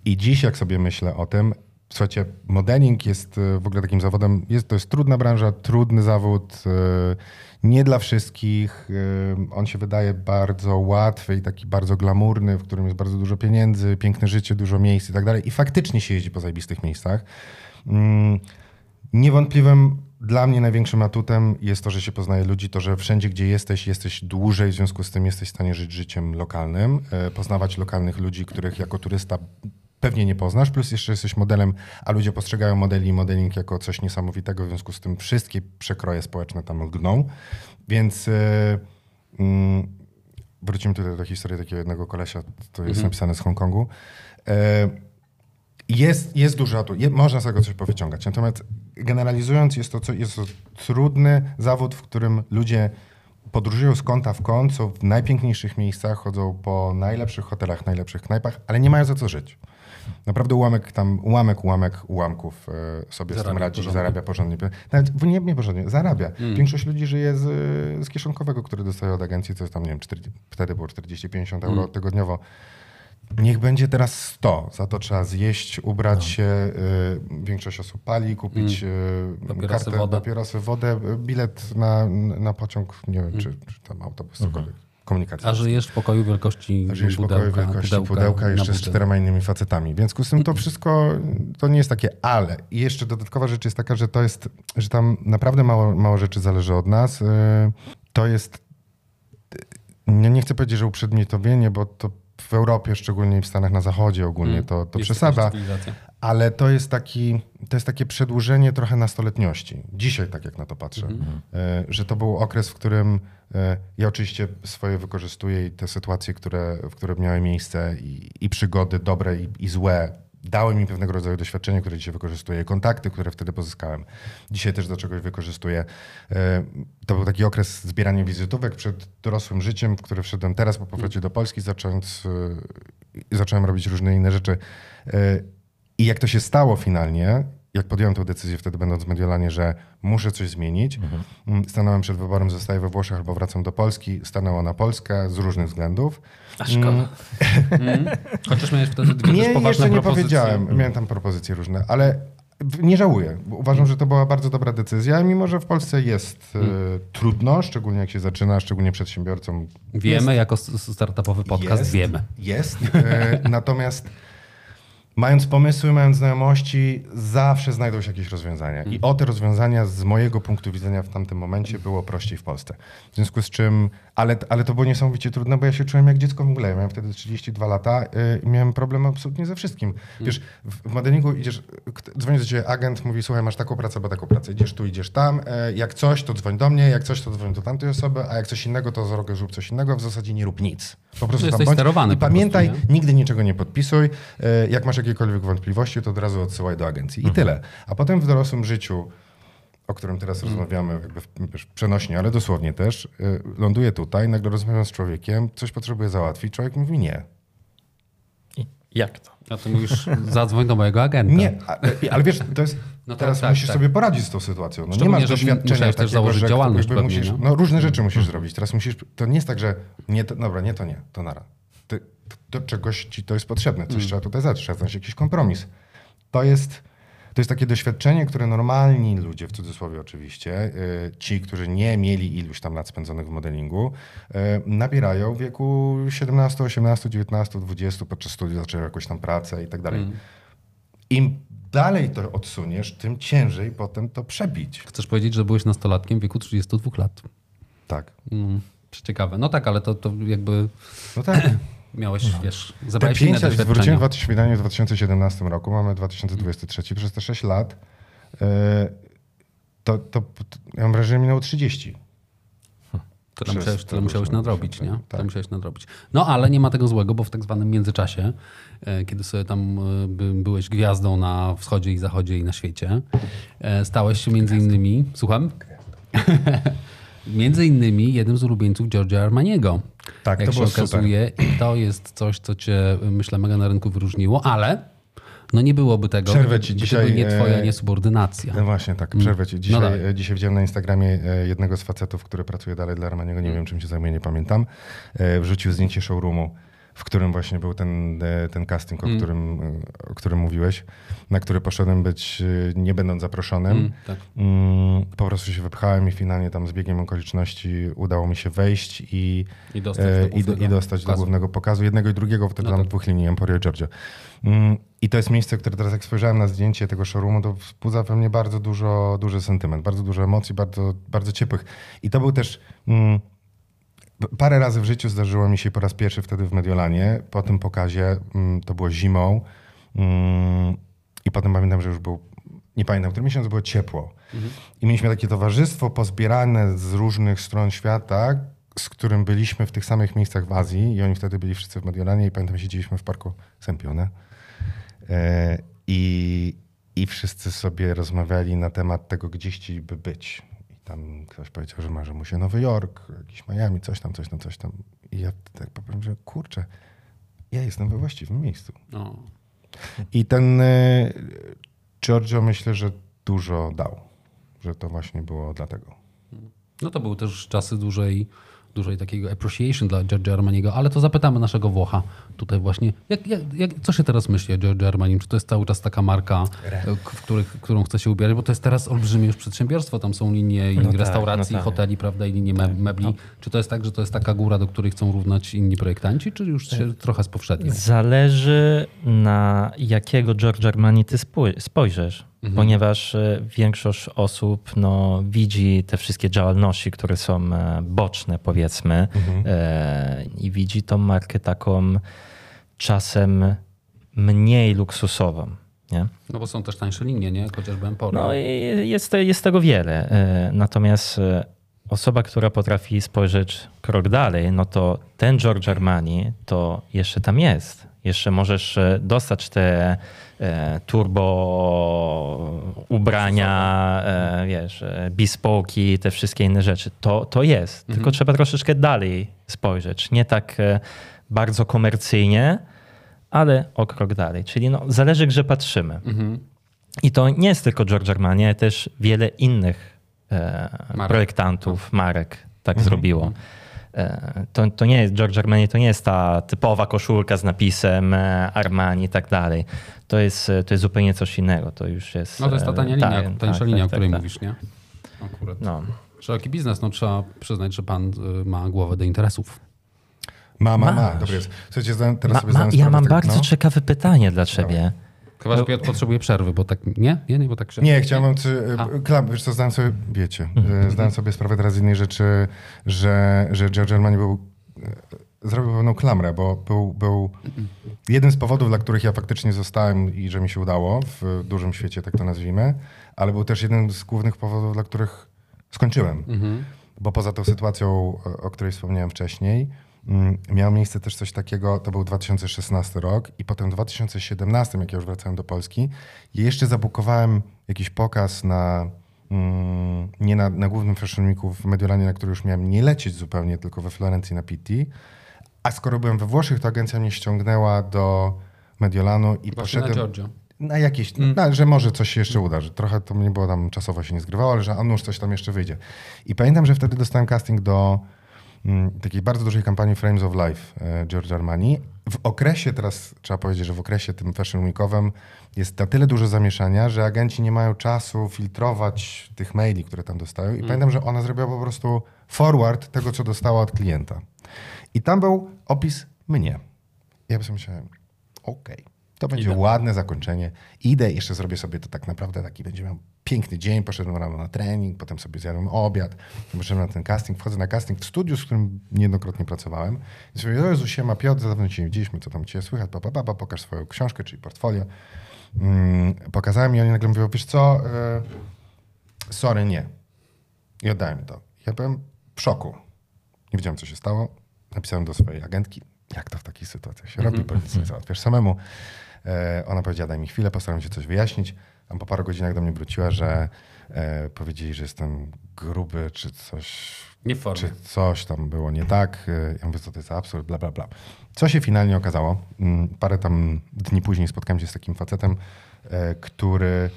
I dziś, jak sobie myślę o tym, słuchajcie, modeling jest e, w ogóle takim zawodem, jest, to jest trudna branża, trudny zawód, e, nie dla wszystkich. On się wydaje bardzo łatwy i taki bardzo glamurny, w którym jest bardzo dużo pieniędzy, piękne życie, dużo miejsc i tak dalej. I faktycznie się jeździ po zajebistych miejscach. Niewątpliwym dla mnie największym atutem jest to, że się poznaje ludzi, to, że wszędzie, gdzie jesteś, jesteś dłużej, w związku z tym jesteś w stanie żyć życiem lokalnym, e, poznawać lokalnych ludzi, których jako turysta pewnie nie poznasz, plus jeszcze jesteś modelem, a ludzie postrzegają modeli i modeling jako coś niesamowitego, w związku z tym wszystkie przekroje społeczne tam lgną. Więc e, mm, wrócimy tutaj do historii takiego jednego kolesia, to jest napisane z Hongkongu. E, Jest, jest dużo, tu, je, można z tego coś powyciągać. Natomiast generalizując, jest to, jest to trudny zawód, w którym ludzie podróżują z kąta w kąt, są w najpiękniejszych miejscach, chodzą po najlepszych hotelach, najlepszych knajpach, ale nie mają za co żyć. Naprawdę ułamek tam, ułamek, ułamek ułamków e, sobie z tym Zarabia radzi, porządnie. zarabia porządnie. Nawet nie, nie porządnie, zarabia. Większość ludzi żyje z, z kieszonkowego, który dostaje od agencji, co jest tam, nie wiem, 40, wtedy było 40-50 euro tygodniowo. Niech będzie teraz 100. Za to trzeba zjeść, ubrać się. Y, większość osób pali, kupić y, Papierosy, kartę, wodę. papierosy, wodę, y, bilet na, na pociąg, nie wiem, czy, czy tam autobus, cokolwiek. Komunikacja. A żyjesz w pokoju wielkości A żyjesz w pokoju pudełka, wielkości pudełka, pudełka, jeszcze z czterema innymi facetami. W związku z tym to wszystko to nie jest takie ale. I jeszcze dodatkowa rzecz jest taka, że to jest, że tam naprawdę mało, mało rzeczy zależy od nas. Yy, To jest, nie, nie chcę powiedzieć, że uprzedmiotowienie, bo to w Europie, szczególnie w Stanach na zachodzie ogólnie, to, to Jest przesada. Ale to jest, taki, to jest takie przedłużenie trochę nastoletniości. Dzisiaj tak jak na to patrzę. E, Że to był okres, w którym e, ja oczywiście swoje wykorzystuję i te sytuacje, które, w które miały miejsce i, i przygody dobre i, i złe dały mi pewnego rodzaju doświadczenie, które dzisiaj wykorzystuję, kontakty, które wtedy pozyskałem. Dzisiaj też do czegoś wykorzystuję. E, To był taki okres zbierania wizytówek przed dorosłym życiem, w które wszedłem teraz po powrocie do Polski, zacząć, e, zacząłem robić różne inne rzeczy. E, i jak to się stało finalnie, jak podjąłem tę decyzję wtedy będąc w Mediolanie, że muszę coś zmienić, mm, stanąłem przed wyborem, zostaję we Włoszech albo wracam do Polski, stanęło na Polskę z różnych względów. A szkoda. Chociaż miałeś wtedy dwie Nie, też jeszcze nie propozycje. powiedziałem. Miałem tam propozycje różne, ale nie żałuję. Uważam, że to była bardzo dobra decyzja, mimo że w Polsce jest e, trudno, szczególnie jak się zaczyna, szczególnie przedsiębiorcom. Wiemy, jako s- startupowy podcast jest, wiemy. Jest. E, natomiast mając pomysły, mając znajomości, zawsze znajdą się jakieś rozwiązania. I o te rozwiązania z mojego punktu widzenia w tamtym momencie było prościej w Polsce. W związku z czym, ale, ale to było niesamowicie trudne, bo ja się czułem jak dziecko w mgle. Ja miałem wtedy 32 lata y, i miałem problem absolutnie ze wszystkim. Wiesz, w, modelingu idziesz, dzwoni do ciebie agent, mówi, słuchaj, masz taką pracę, bo taką pracę. Idziesz tu, idziesz tam. E, jak coś, to dzwoń do mnie, jak coś, to dzwoń do tamtej osoby, a jak coś innego, to zrobię, zrób coś innego. W zasadzie nie rób nic. Po prostu Jesteś tam sterowany I prostu, pamiętaj, nie? nigdy niczego nie podpisuj. E, Jak masz jakiekolwiek wątpliwości, to od razu odsyłaj do agencji. I tyle. A potem w dorosłym życiu, o którym teraz rozmawiamy, jakby w, wiesz, przenośnie, ale dosłownie też, y, ląduję tutaj, nagle rozmawiam z człowiekiem, coś potrzebuję załatwić, człowiek mówi nie. I jak to? A ty mówisz, zadzwoń do mojego agenta. Nie, a, e, ale wiesz, to jest. No tak, teraz tak, musisz tak. sobie poradzić z tą sytuacją. No, nie masz że doświadczenia musiałeś też takiego, założyć że działalność pewnie, musisz, nie? no, różne rzeczy musisz zrobić. Teraz musisz. To nie jest tak, że nie, to, dobra, nie to nie, to nara. Ty, do czegoś ci to jest potrzebne, coś trzeba tutaj zacząć, trzeba znaleźć jakiś kompromis. To jest, to jest takie doświadczenie, które normalni ludzie, w cudzysłowie oczywiście, y, ci, którzy nie mieli iluś tam lat spędzonych w modelingu, y, nabierają w wieku 17, 18, 19, 20, podczas studiów zaczynają jakąś tam pracę i tak dalej. Im dalej to odsuniesz, tym ciężej potem to przebić. Chcesz powiedzieć, że byłeś nastolatkiem w wieku 32 lat. Tak. Mm, ciekawe. No tak, ale to, to jakby No tak. miałeś, wiesz, Te zabrałeś inne pięć zwróciłem doświadczenia. w 2000 w 2017 roku, mamy 2023, przez te 6 lat yy, to, to, to ja mam wrażenie, że minęło 30. Tyle przez musiałeś, te tyle musiałeś nadrobić, nie? tak. musiałeś nadrobić. No ale nie ma tego złego, bo w tak zwanym międzyczasie, e, kiedy sobie tam e, by, byłeś gwiazdą na wschodzie i zachodzie i na świecie, stałeś się między innymi, słucham? Między innymi jednym z ulubieńców Giorgio Armaniego. Tak, jak to się super. okazuje. I to jest coś, co cię, myślę, mega na rynku wyróżniło, ale no nie byłoby tego, Przerwę ci dzisiaj, nie twoja e, niesubordynacja. No właśnie, tak, przerwę ci. Dzisiaj, dalej. e, dzisiaj widziałem na Instagramie e, jednego z facetów, który pracuje dalej dla Armaniego, nie wiem czym się zajmuje, nie pamiętam, wrzucił zdjęcie showroomu, w którym właśnie był ten, e, ten casting, o, którym, e, o którym mówiłeś, na który poszedłem być, e, nie będąc zaproszonym. Mm, tak. Mm, po prostu się wypchałem i finalnie tam z biegiem okoliczności udało mi się wejść i, I dostać do e, i, głównego i dostać do pokazu. głównego pokazu, jednego i drugiego, wtedy No tam tak. dwóch linii, Emporio i Giorgio. Mm, I to jest miejsce, które teraz jak spojrzałem na zdjęcie tego showroomu, to wzbudza we mnie bardzo dużo, duży sentyment, bardzo dużo emocji, bardzo, bardzo ciepłych. I to był też... Mm, Parę razy w życiu zdarzyło mi się po raz pierwszy wtedy w Mediolanie. Po tym pokazie, mm, to było zimą mm, i potem pamiętam, że już był, nie pamiętam, który miesiąc było ciepło. I mieliśmy takie towarzystwo pozbierane z różnych stron świata, z którym byliśmy w tych samych miejscach w Azji i oni wtedy byli wszyscy w Mediolanie i pamiętam, siedzieliśmy w parku Sempione. E, I, I wszyscy sobie rozmawiali na temat tego, gdzie chcieliby być. Tam ktoś powiedział, że marzy mu się Nowy Jork, jakiś Miami, coś tam, coś tam, coś tam. I ja tak powiem, że kurczę, ja jestem we właściwym miejscu. No. I ten y, Giorgio myślę, że dużo dał. Że to właśnie było dlatego. no to były też czasy dużej, dużej takiego appreciation dla Giorgio Armaniego, ale to zapytamy naszego Włocha tutaj właśnie. Jak, jak, jak, co się teraz myśli o Giorgio Armanim? Czy to jest cały czas taka marka, e, w których, którą chce się ubierać? Bo to jest teraz olbrzymie już przedsiębiorstwo. Tam są linie i No tak, restauracji, no tak. hoteli, prawda, i linie me- mebli. Czy to jest tak, że to jest taka góra, do której chcą równać inni projektanci, czy już się trochę spowszednią? Zależy na jakiego George Armani ty spój- spojrzysz, ponieważ e, większość osób no, widzi te wszystkie działalności, które są e, boczne powiedzmy e, i widzi tą markę taką czasem mniej luksusową. Nie? No bo są też tańsze linie, nie? Chociażby Emporio. No i jest, jest tego wiele. E, Natomiast osoba, która potrafi spojrzeć krok dalej, no to ten George Armani to jeszcze tam jest. Jeszcze możesz e, dostać te e, turbo ubrania, e, wiesz, bespoki, te wszystkie inne rzeczy. To, to jest. Tylko trzeba troszeczkę dalej spojrzeć. Nie tak bardzo komercyjnie, ale o krok dalej. Czyli no, zależy, gdzie patrzymy. I to nie jest tylko George Armani, ale też wiele innych Marek. projektantów, marek tak zrobiło. E, to, to nie jest George Armani, to nie jest ta typowa koszulka z napisem e, Armani i tak dalej. To jest, e, to jest zupełnie coś innego. To już jest. No to jest ta tania linia, tak, tańsza tak, linia, tak, o której tak, mówisz, nie? Akurat. No. Szeroki biznes, no trzeba przyznać, że pan y, ma głowę do interesów. Ma, ma, ma. Masz. Dobrze jest. Słuchajcie, teraz Ma, sobie ma, ja mam bardzo no. ciekawe pytanie dla ciebie. Chyba, że Piotr potrzebuje przerwy, bo tak... Nie? Nie, nie, bo tak się... Nie, chciałem czy. Mhm, Klam, wiesz co, zdałem sobie, wiecie, e, zdałem sobie sprawę teraz z innej rzeczy, że, że George Armani był, zrobił pewną klamrę, bo był, był jeden z powodów, dla których ja faktycznie zostałem i że mi się udało w dużym świecie, tak to nazwijmy, ale był też jeden z głównych powodów, dla których skończyłem. Mhm. Bo poza tą sytuacją, o- której wspomniałem wcześniej, miało miejsce też coś takiego, to był 2016 rok i potem w 2017, jak ja już wracałem do Polski, jeszcze zabukowałem jakiś pokaz na, mm, nie na, na głównym Fashion Weeku w Mediolanie, na który już miałem nie lecieć zupełnie, tylko we Florencji na Pitti. A skoro byłem we Włoszech, to agencja mnie ściągnęła do Mediolanu i Właśnie na poszedłem... Giorgio. Na jakieś, na, że może coś się jeszcze uda, że trochę to mnie było tam czasowo się nie zgrywało, ale że a nuż coś tam jeszcze wyjdzie. I pamiętam, że wtedy dostałem casting do mm, takiej bardzo dużej kampanii Frames of Life e, George Armani. W okresie, teraz trzeba powiedzieć, że w okresie tym Fashion Weekowym jest na tyle dużo zamieszania, że agenci nie mają czasu filtrować tych maili, które tam dostają. I pamiętam, że ona zrobiła po prostu forward tego, co dostała od klienta. I tam był opis mnie. Ja sobie myślałem, okej, to będzie ładne zakończenie. Idę, jeszcze zrobię sobie to tak naprawdę taki będzie miał piękny dzień. Poszedłem rano na trening, potem sobie zjadłem obiad, poszedłem na ten casting, wchodzę na casting w studiu, z którym niejednokrotnie pracowałem. I sobie, o Jezu, siema Piotr, za dawno cię nie widzieliśmy, co tam cię słychać, pa, pa, pa, pa, pokaż swoją książkę, czyli portfolio. Mm, pokazałem i oni nagle mówią, wiesz co, e, sorry, nie. I oddałem to. Ja byłem w szoku. Nie wiedziałem, co się stało. Napisałem do swojej agentki, jak to w takich sytuacjach się robi, bo nic nie załatwiasz samemu. E, ona powiedziała, daj mi chwilę, postaram się coś wyjaśnić. A po paru godzinach do mnie wróciła, że e, powiedzieli, że jestem gruby, czy coś, Nie w formie. czy coś tam było nie tak. E, Ja mówię, co to jest za absurd, bla, bla, bla. Co się finalnie okazało? Mm, Parę tam dni później spotkałem się z takim facetem, który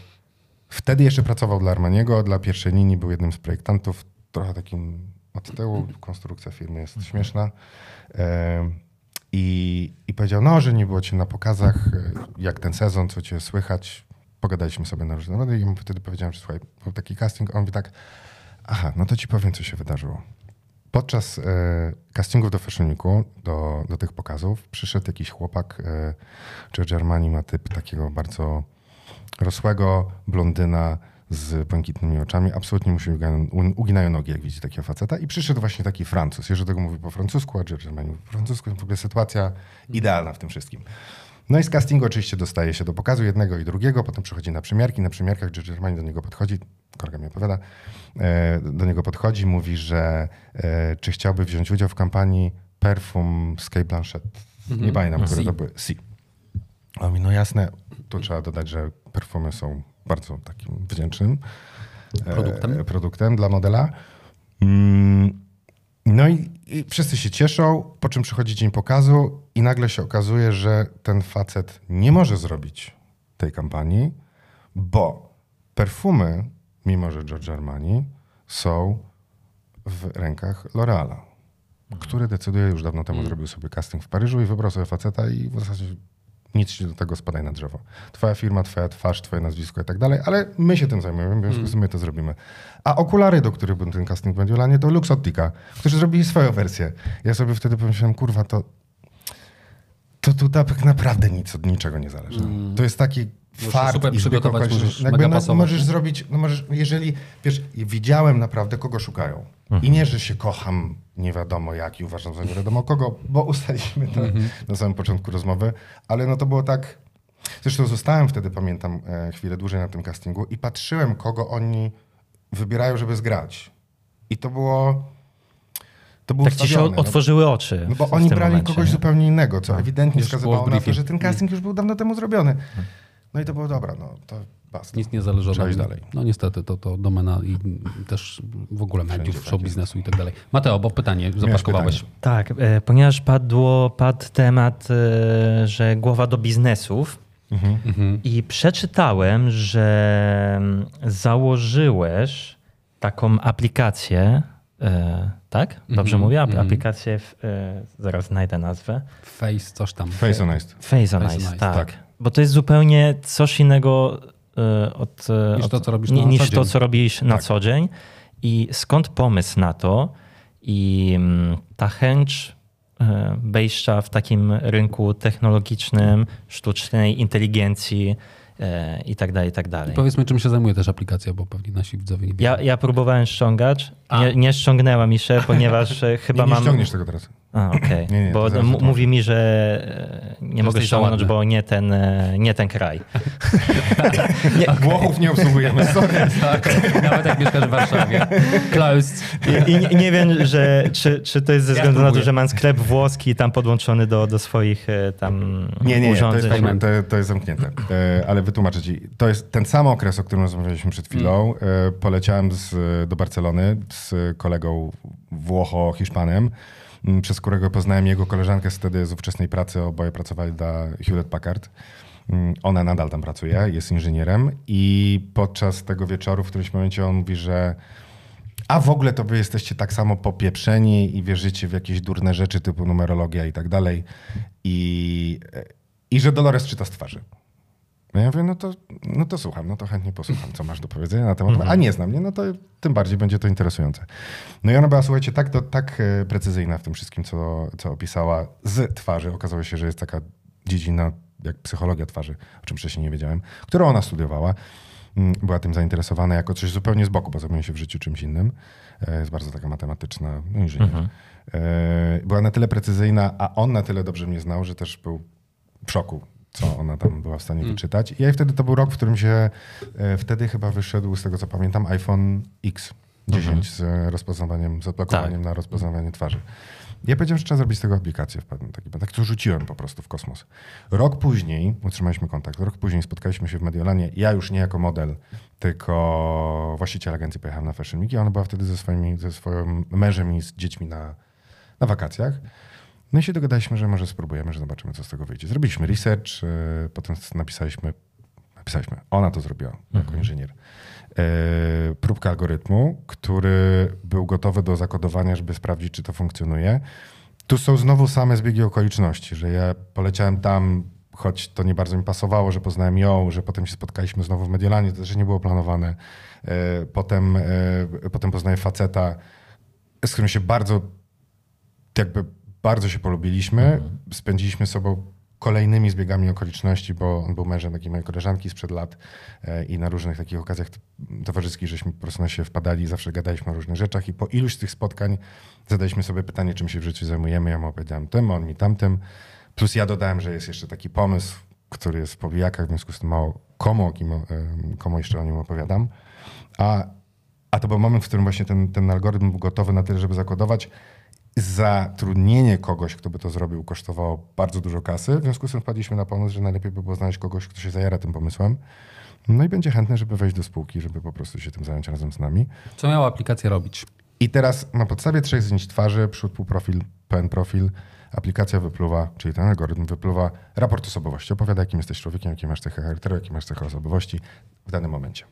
wtedy jeszcze pracował dla Armaniego, dla pierwszej linii, był jednym z projektantów, trochę takim od tyłu, konstrukcja firmy jest śmieszna. I, I powiedział, no, że nie było cię na pokazach, e, jak ten sezon, co cię słychać. Pogadaliśmy sobie na różne rady i mu wtedy powiedziałem, że słuchaj, był taki casting, on mówi tak, aha, no to ci powiem, co się wydarzyło. Podczas e, castingów do Fashion Weeku, do, do tych pokazów, przyszedł jakiś chłopak, e, George Armani ma typ takiego bardzo rosłego blondyna z błękitnymi oczami. Absolutnie mu się uginają, nogi, jak widzi takiego faceta. I przyszedł właśnie taki Francuz. Jeszcze tego mówi po francusku, a Armani mówi po francusku. W ogóle sytuacja idealna w tym wszystkim. No i z castingu oczywiście dostaje się do pokazu jednego i drugiego, potem przychodzi na przymiarki. Na przymiarkach Armani do niego podchodzi, kolega mi opowiada, e, do niego podchodzi, mówi, że e, czy chciałby wziąć udział w kampanii Perfum z Kate Blanchett. Nie pamiętam, które Si. to były. Si. A mi, no jasne, tu trzeba dodać, że perfumy są bardzo takim wdzięcznym e, Produktem. produktem dla modela. Mm, No i, i wszyscy się cieszą, po czym przychodzi dzień pokazu i nagle się okazuje, że ten facet nie może zrobić tej kampanii, bo perfumy, mimo że Giorgio Armani, są w rękach L'Oreala, który decyduje, już dawno temu zrobił sobie casting w Paryżu i wybrał sobie faceta i w zasadzie nic się do tego spadaj na drzewo. Twoja firma, twoja twarz, twoje nazwisko i tak dalej, ale my się tym zajmujemy, w związku z tym my to zrobimy. A okulary, do których był ten casting w Mediolanie, to Luxottica, którzy zrobili swoją wersję. Ja sobie wtedy pomyślałem, kurwa, to to tu tak naprawdę nic od niczego nie zależy. To jest taki fart super i przygotować, zwykła możesz jakby no, możesz zrobić, no możesz, jeżeli, wiesz, widziałem naprawdę, kogo szukają. I nie, że się kocham nie wiadomo jak i uważam za nie wiadomo kogo, bo ustaliliśmy to na samym początku rozmowy, ale no to było tak, zresztą zostałem wtedy, pamiętam, e, chwilę dłużej na tym castingu i patrzyłem, kogo oni wybierają, żeby zgrać. I to było... To było Tak ci się no. otworzyły oczy. No bo oni brali momencie, kogoś nie? zupełnie innego, co ewidentnie Już było wskazywało na to, że ten casting już był dawno temu zrobiony. No i to było dobra, no to basta. Nic nie zależy iść mnie. dalej. No niestety, to, to domena i też w ogóle mediów, show biznesu i tak dalej. Mateo, bo pytanie zapaskowałeś. pytanie. Tak, e, ponieważ padło, padł temat, e, że głowa do biznesów Mhm. i przeczytałem, że mm, założyłeś taką aplikację, e, tak? Dobrze Mhm, mówię? Mhm. Aplikację, w, e, zaraz znajdę nazwę. Face, coś tam. Faceonized. Faceonize, Faceonize, tak. tak. Bo to jest zupełnie coś innego od, e, Niż od, to, co robisz na niż co to, dzień. co robisz na Tak. co dzień. I skąd pomysł na to i mm, ta chęć e, wejścia w takim rynku technologicznym, sztucznej inteligencji e, i tak dalej, i tak dalej. Powiedzmy, czym się zajmuje też aplikacja, bo pewnie nasi widzowie nie Ja, wiedzą. ja próbowałem ściągać, nie, nie ściągnęła mi się, ponieważ e, chyba Nie, nie mam... ściągniesz tego teraz. A, okej. Nie, nie, to Bo wytłumaczę. mówi mi, że nie mogę jesteś za ściągnąć, bo nie ten, e, nie ten kraj. Włochów nie obsługujemy, sorry. Tak, nawet jak mieszkasz w Warszawie. Closed. I, i nie, nie wiem, że, czy, czy to jest ze Ja względu na to, że mam sklep włoski tam podłączony do, do swoich e, tam Nie, nie, nie to, urządzeń. jest, to, to jest zamknięte. E, ale wytłumaczę ci. To jest ten sam okres, o którym rozmawialiśmy przed chwilą. E, poleciałem z, do Barcelony z kolegą Włocho-Hiszpanem, przez którego poznałem jego koleżankę z wtedy z ówczesnej pracy. Oboje pracowali dla Hewlett Packard. Mm, Ona nadal tam pracuje, jest inżynierem i podczas tego wieczoru w którymś momencie on mówi, że a w ogóle to wy jesteście tak samo popieprzeni i wierzycie w jakieś durne rzeczy typu numerologia i tak dalej. I, i że Dolores czyta z twarzy. No ja mówię, no to, no to słucham, no to chętnie posłucham, co masz do powiedzenia na temat. A nie znam mnie, no to tym bardziej będzie to interesujące. No i ona była, słuchajcie, tak, to, tak e, precyzyjna w tym wszystkim, co, co opisała z twarzy. Okazało się, że jest taka dziedzina jak psychologia twarzy, o czym wcześniej nie wiedziałem, którą ona studiowała. Mm, Była tym zainteresowana jako coś zupełnie z boku, bo zajmuje się w życiu czymś innym. E, Jest bardzo taka matematyczna, no inżynier. E, Była na tyle precyzyjna, a on na tyle dobrze mnie znał, że też był w szoku, co ona tam była w stanie wyczytać. I wtedy to był rok, w którym się e, wtedy chyba wyszedł, z tego co pamiętam, iPhone X 10 z e, rozpoznawaniem, z odblokowaniem na rozpoznawanie twarzy. Ja powiedziałem, że trzeba zrobić z tego aplikację w pewnym takim. Tak to rzuciłem po prostu w kosmos. Rok później utrzymaliśmy kontakt. Rok później spotkaliśmy się w Mediolanie. Ja już nie jako model, tylko właściciel agencji pojechałem na Fashion Week i ona była wtedy ze, swoimi, ze swoim mężem i z dziećmi na, na wakacjach. No i się dogadaliśmy, że może spróbujemy, że zobaczymy, co z tego wyjdzie. Zrobiliśmy research, e, potem napisaliśmy, napisaliśmy, ona to zrobiła jako inżynier, e, próbkę algorytmu, który był gotowy do zakodowania, żeby sprawdzić, czy to funkcjonuje. Tu są znowu same zbiegi okoliczności, że ja poleciałem tam, choć to nie bardzo mi pasowało, że poznałem ją, że potem się spotkaliśmy znowu w Mediolanie, to też nie było planowane. E, Potem, potem poznaję faceta, z którym się bardzo jakby bardzo się polubiliśmy. Spędziliśmy sobą kolejnymi zbiegami okoliczności, bo on był mężem takiej mojej koleżanki sprzed lat e, i na różnych takich okazjach towarzyskich, żeśmy po prostu na się wpadali, zawsze gadaliśmy o różnych rzeczach i po iluś z tych spotkań zadaliśmy sobie pytanie, czym się w życiu zajmujemy. Ja mu opowiedziałem tym, on mi tamtym. Plus ja dodałem, że jest jeszcze taki pomysł, który jest w powijakach, w związku z tym mało komu, kim, e, komu jeszcze o nim opowiadam. A, a to był moment, w którym właśnie ten, ten algorytm był gotowy na tyle, żeby zakodować. Zatrudnienie kogoś, kto by to zrobił, kosztowało bardzo dużo kasy. W związku z tym wpadliśmy na pomysł, że najlepiej by było znaleźć kogoś, kto się zajara tym pomysłem. No i będzie chętny, żeby wejść do spółki, żeby po prostu się tym zająć razem z nami. Co miała aplikacja robić? I teraz na podstawie trzech zdjęć twarzy, przód, półprofil, pełen profil, aplikacja wypluwa, czyli ten algorytm wypluwa raport osobowości. Opowiada, jakim jesteś człowiekiem, jakie masz cechy charakteru, jakie masz cechy osobowości w danym momencie.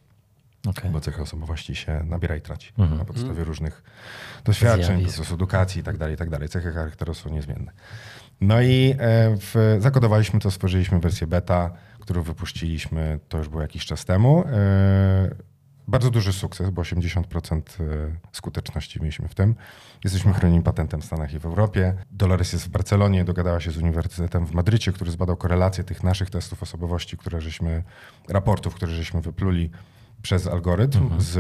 Okay. Bo cechy osobowości się nabiera i traci mhm. na podstawie różnych doświadczeń, procesu edukacji itd., tak itd. Tak cechy charakteru są niezmienne. No i e, w, zakodowaliśmy to, stworzyliśmy wersję beta, którą wypuściliśmy, to już było jakiś czas temu. E, bardzo duży sukces, bo 80% e, skuteczności mieliśmy w tym. Jesteśmy chronionym patentem w Stanach i w Europie. Dolores jest w Barcelonie, dogadała się z Uniwersytetem w Madrycie, który zbadał korelację tych naszych testów osobowości, które żeśmy, raportów, które żeśmy wypluli przez algorytm mhm. z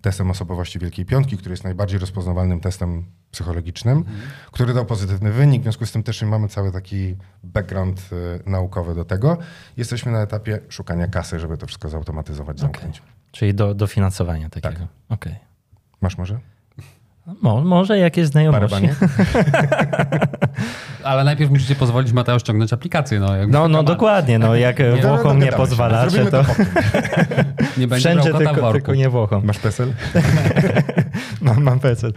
testem osobowości Wielkiej Piątki, który jest najbardziej rozpoznawalnym testem psychologicznym, mhm. który dał pozytywny wynik. W związku z tym też mamy cały taki background y, naukowy do tego. Jesteśmy na etapie szukania kasy, żeby to wszystko zautomatyzować, zamknąć. Okay. Czyli do dofinansowania takiego. Tak. Okay. Masz może? Mo, może jakieś znajomości. Ale najpierw musicie pozwolić Mateo ściągnąć aplikację. No, no, no dokładnie. No, jak nie, Włochom nie pozwalacie, to... to nie będzie Wszędzie tylko, tylko nie Włochom. Masz PESEL? mam, mam PESEL.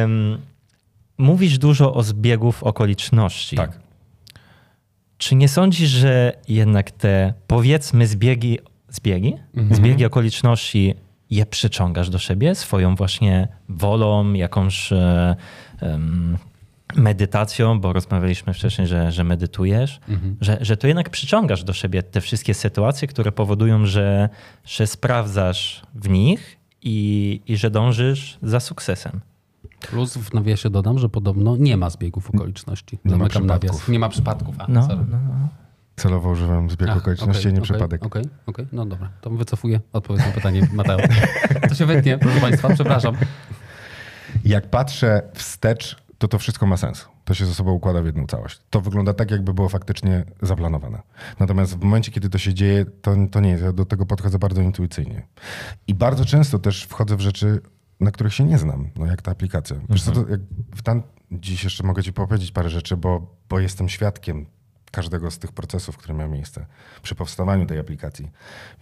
Um, mówisz dużo o zbiegów okoliczności. Tak. Czy nie sądzisz, że jednak te powiedzmy zbiegi, zbiegi, mhm. zbiegi okoliczności je przyciągasz do siebie swoją właśnie wolą, jakąś um, medytacją, bo rozmawialiśmy wcześniej, że, że medytujesz, mhm. że, że to jednak przyciągasz do siebie te wszystkie sytuacje, które powodują, że, że sprawdzasz w nich i, i że dążysz za sukcesem. Plus w nawiasie dodam, że podobno nie ma zbiegów okoliczności. Nie ma przypadków. Nawias. Nie ma przypadków. A, no, no, no. Celowo używam zbiegu okoliczności, okay, nie okay, przypadek. Okej, okay, okej, no dobra. To wycofuję odpowiedź na pytanie Mateo. to się wytnie, proszę Państwa, przepraszam. Jak patrzę wstecz, to to wszystko ma sens. To się ze sobą układa w jedną całość. To wygląda tak, jakby było faktycznie zaplanowane. Natomiast w momencie, kiedy to się dzieje, to, to nie jest. Ja do tego podchodzę bardzo intuicyjnie. I bardzo często też wchodzę w rzeczy, na których się nie znam, no jak ta aplikacja. Wiesz co, to jak w tam, dziś jeszcze mogę ci powiedzieć parę rzeczy, bo, bo jestem świadkiem każdego z tych procesów, które miały miejsce przy powstawaniu tej aplikacji.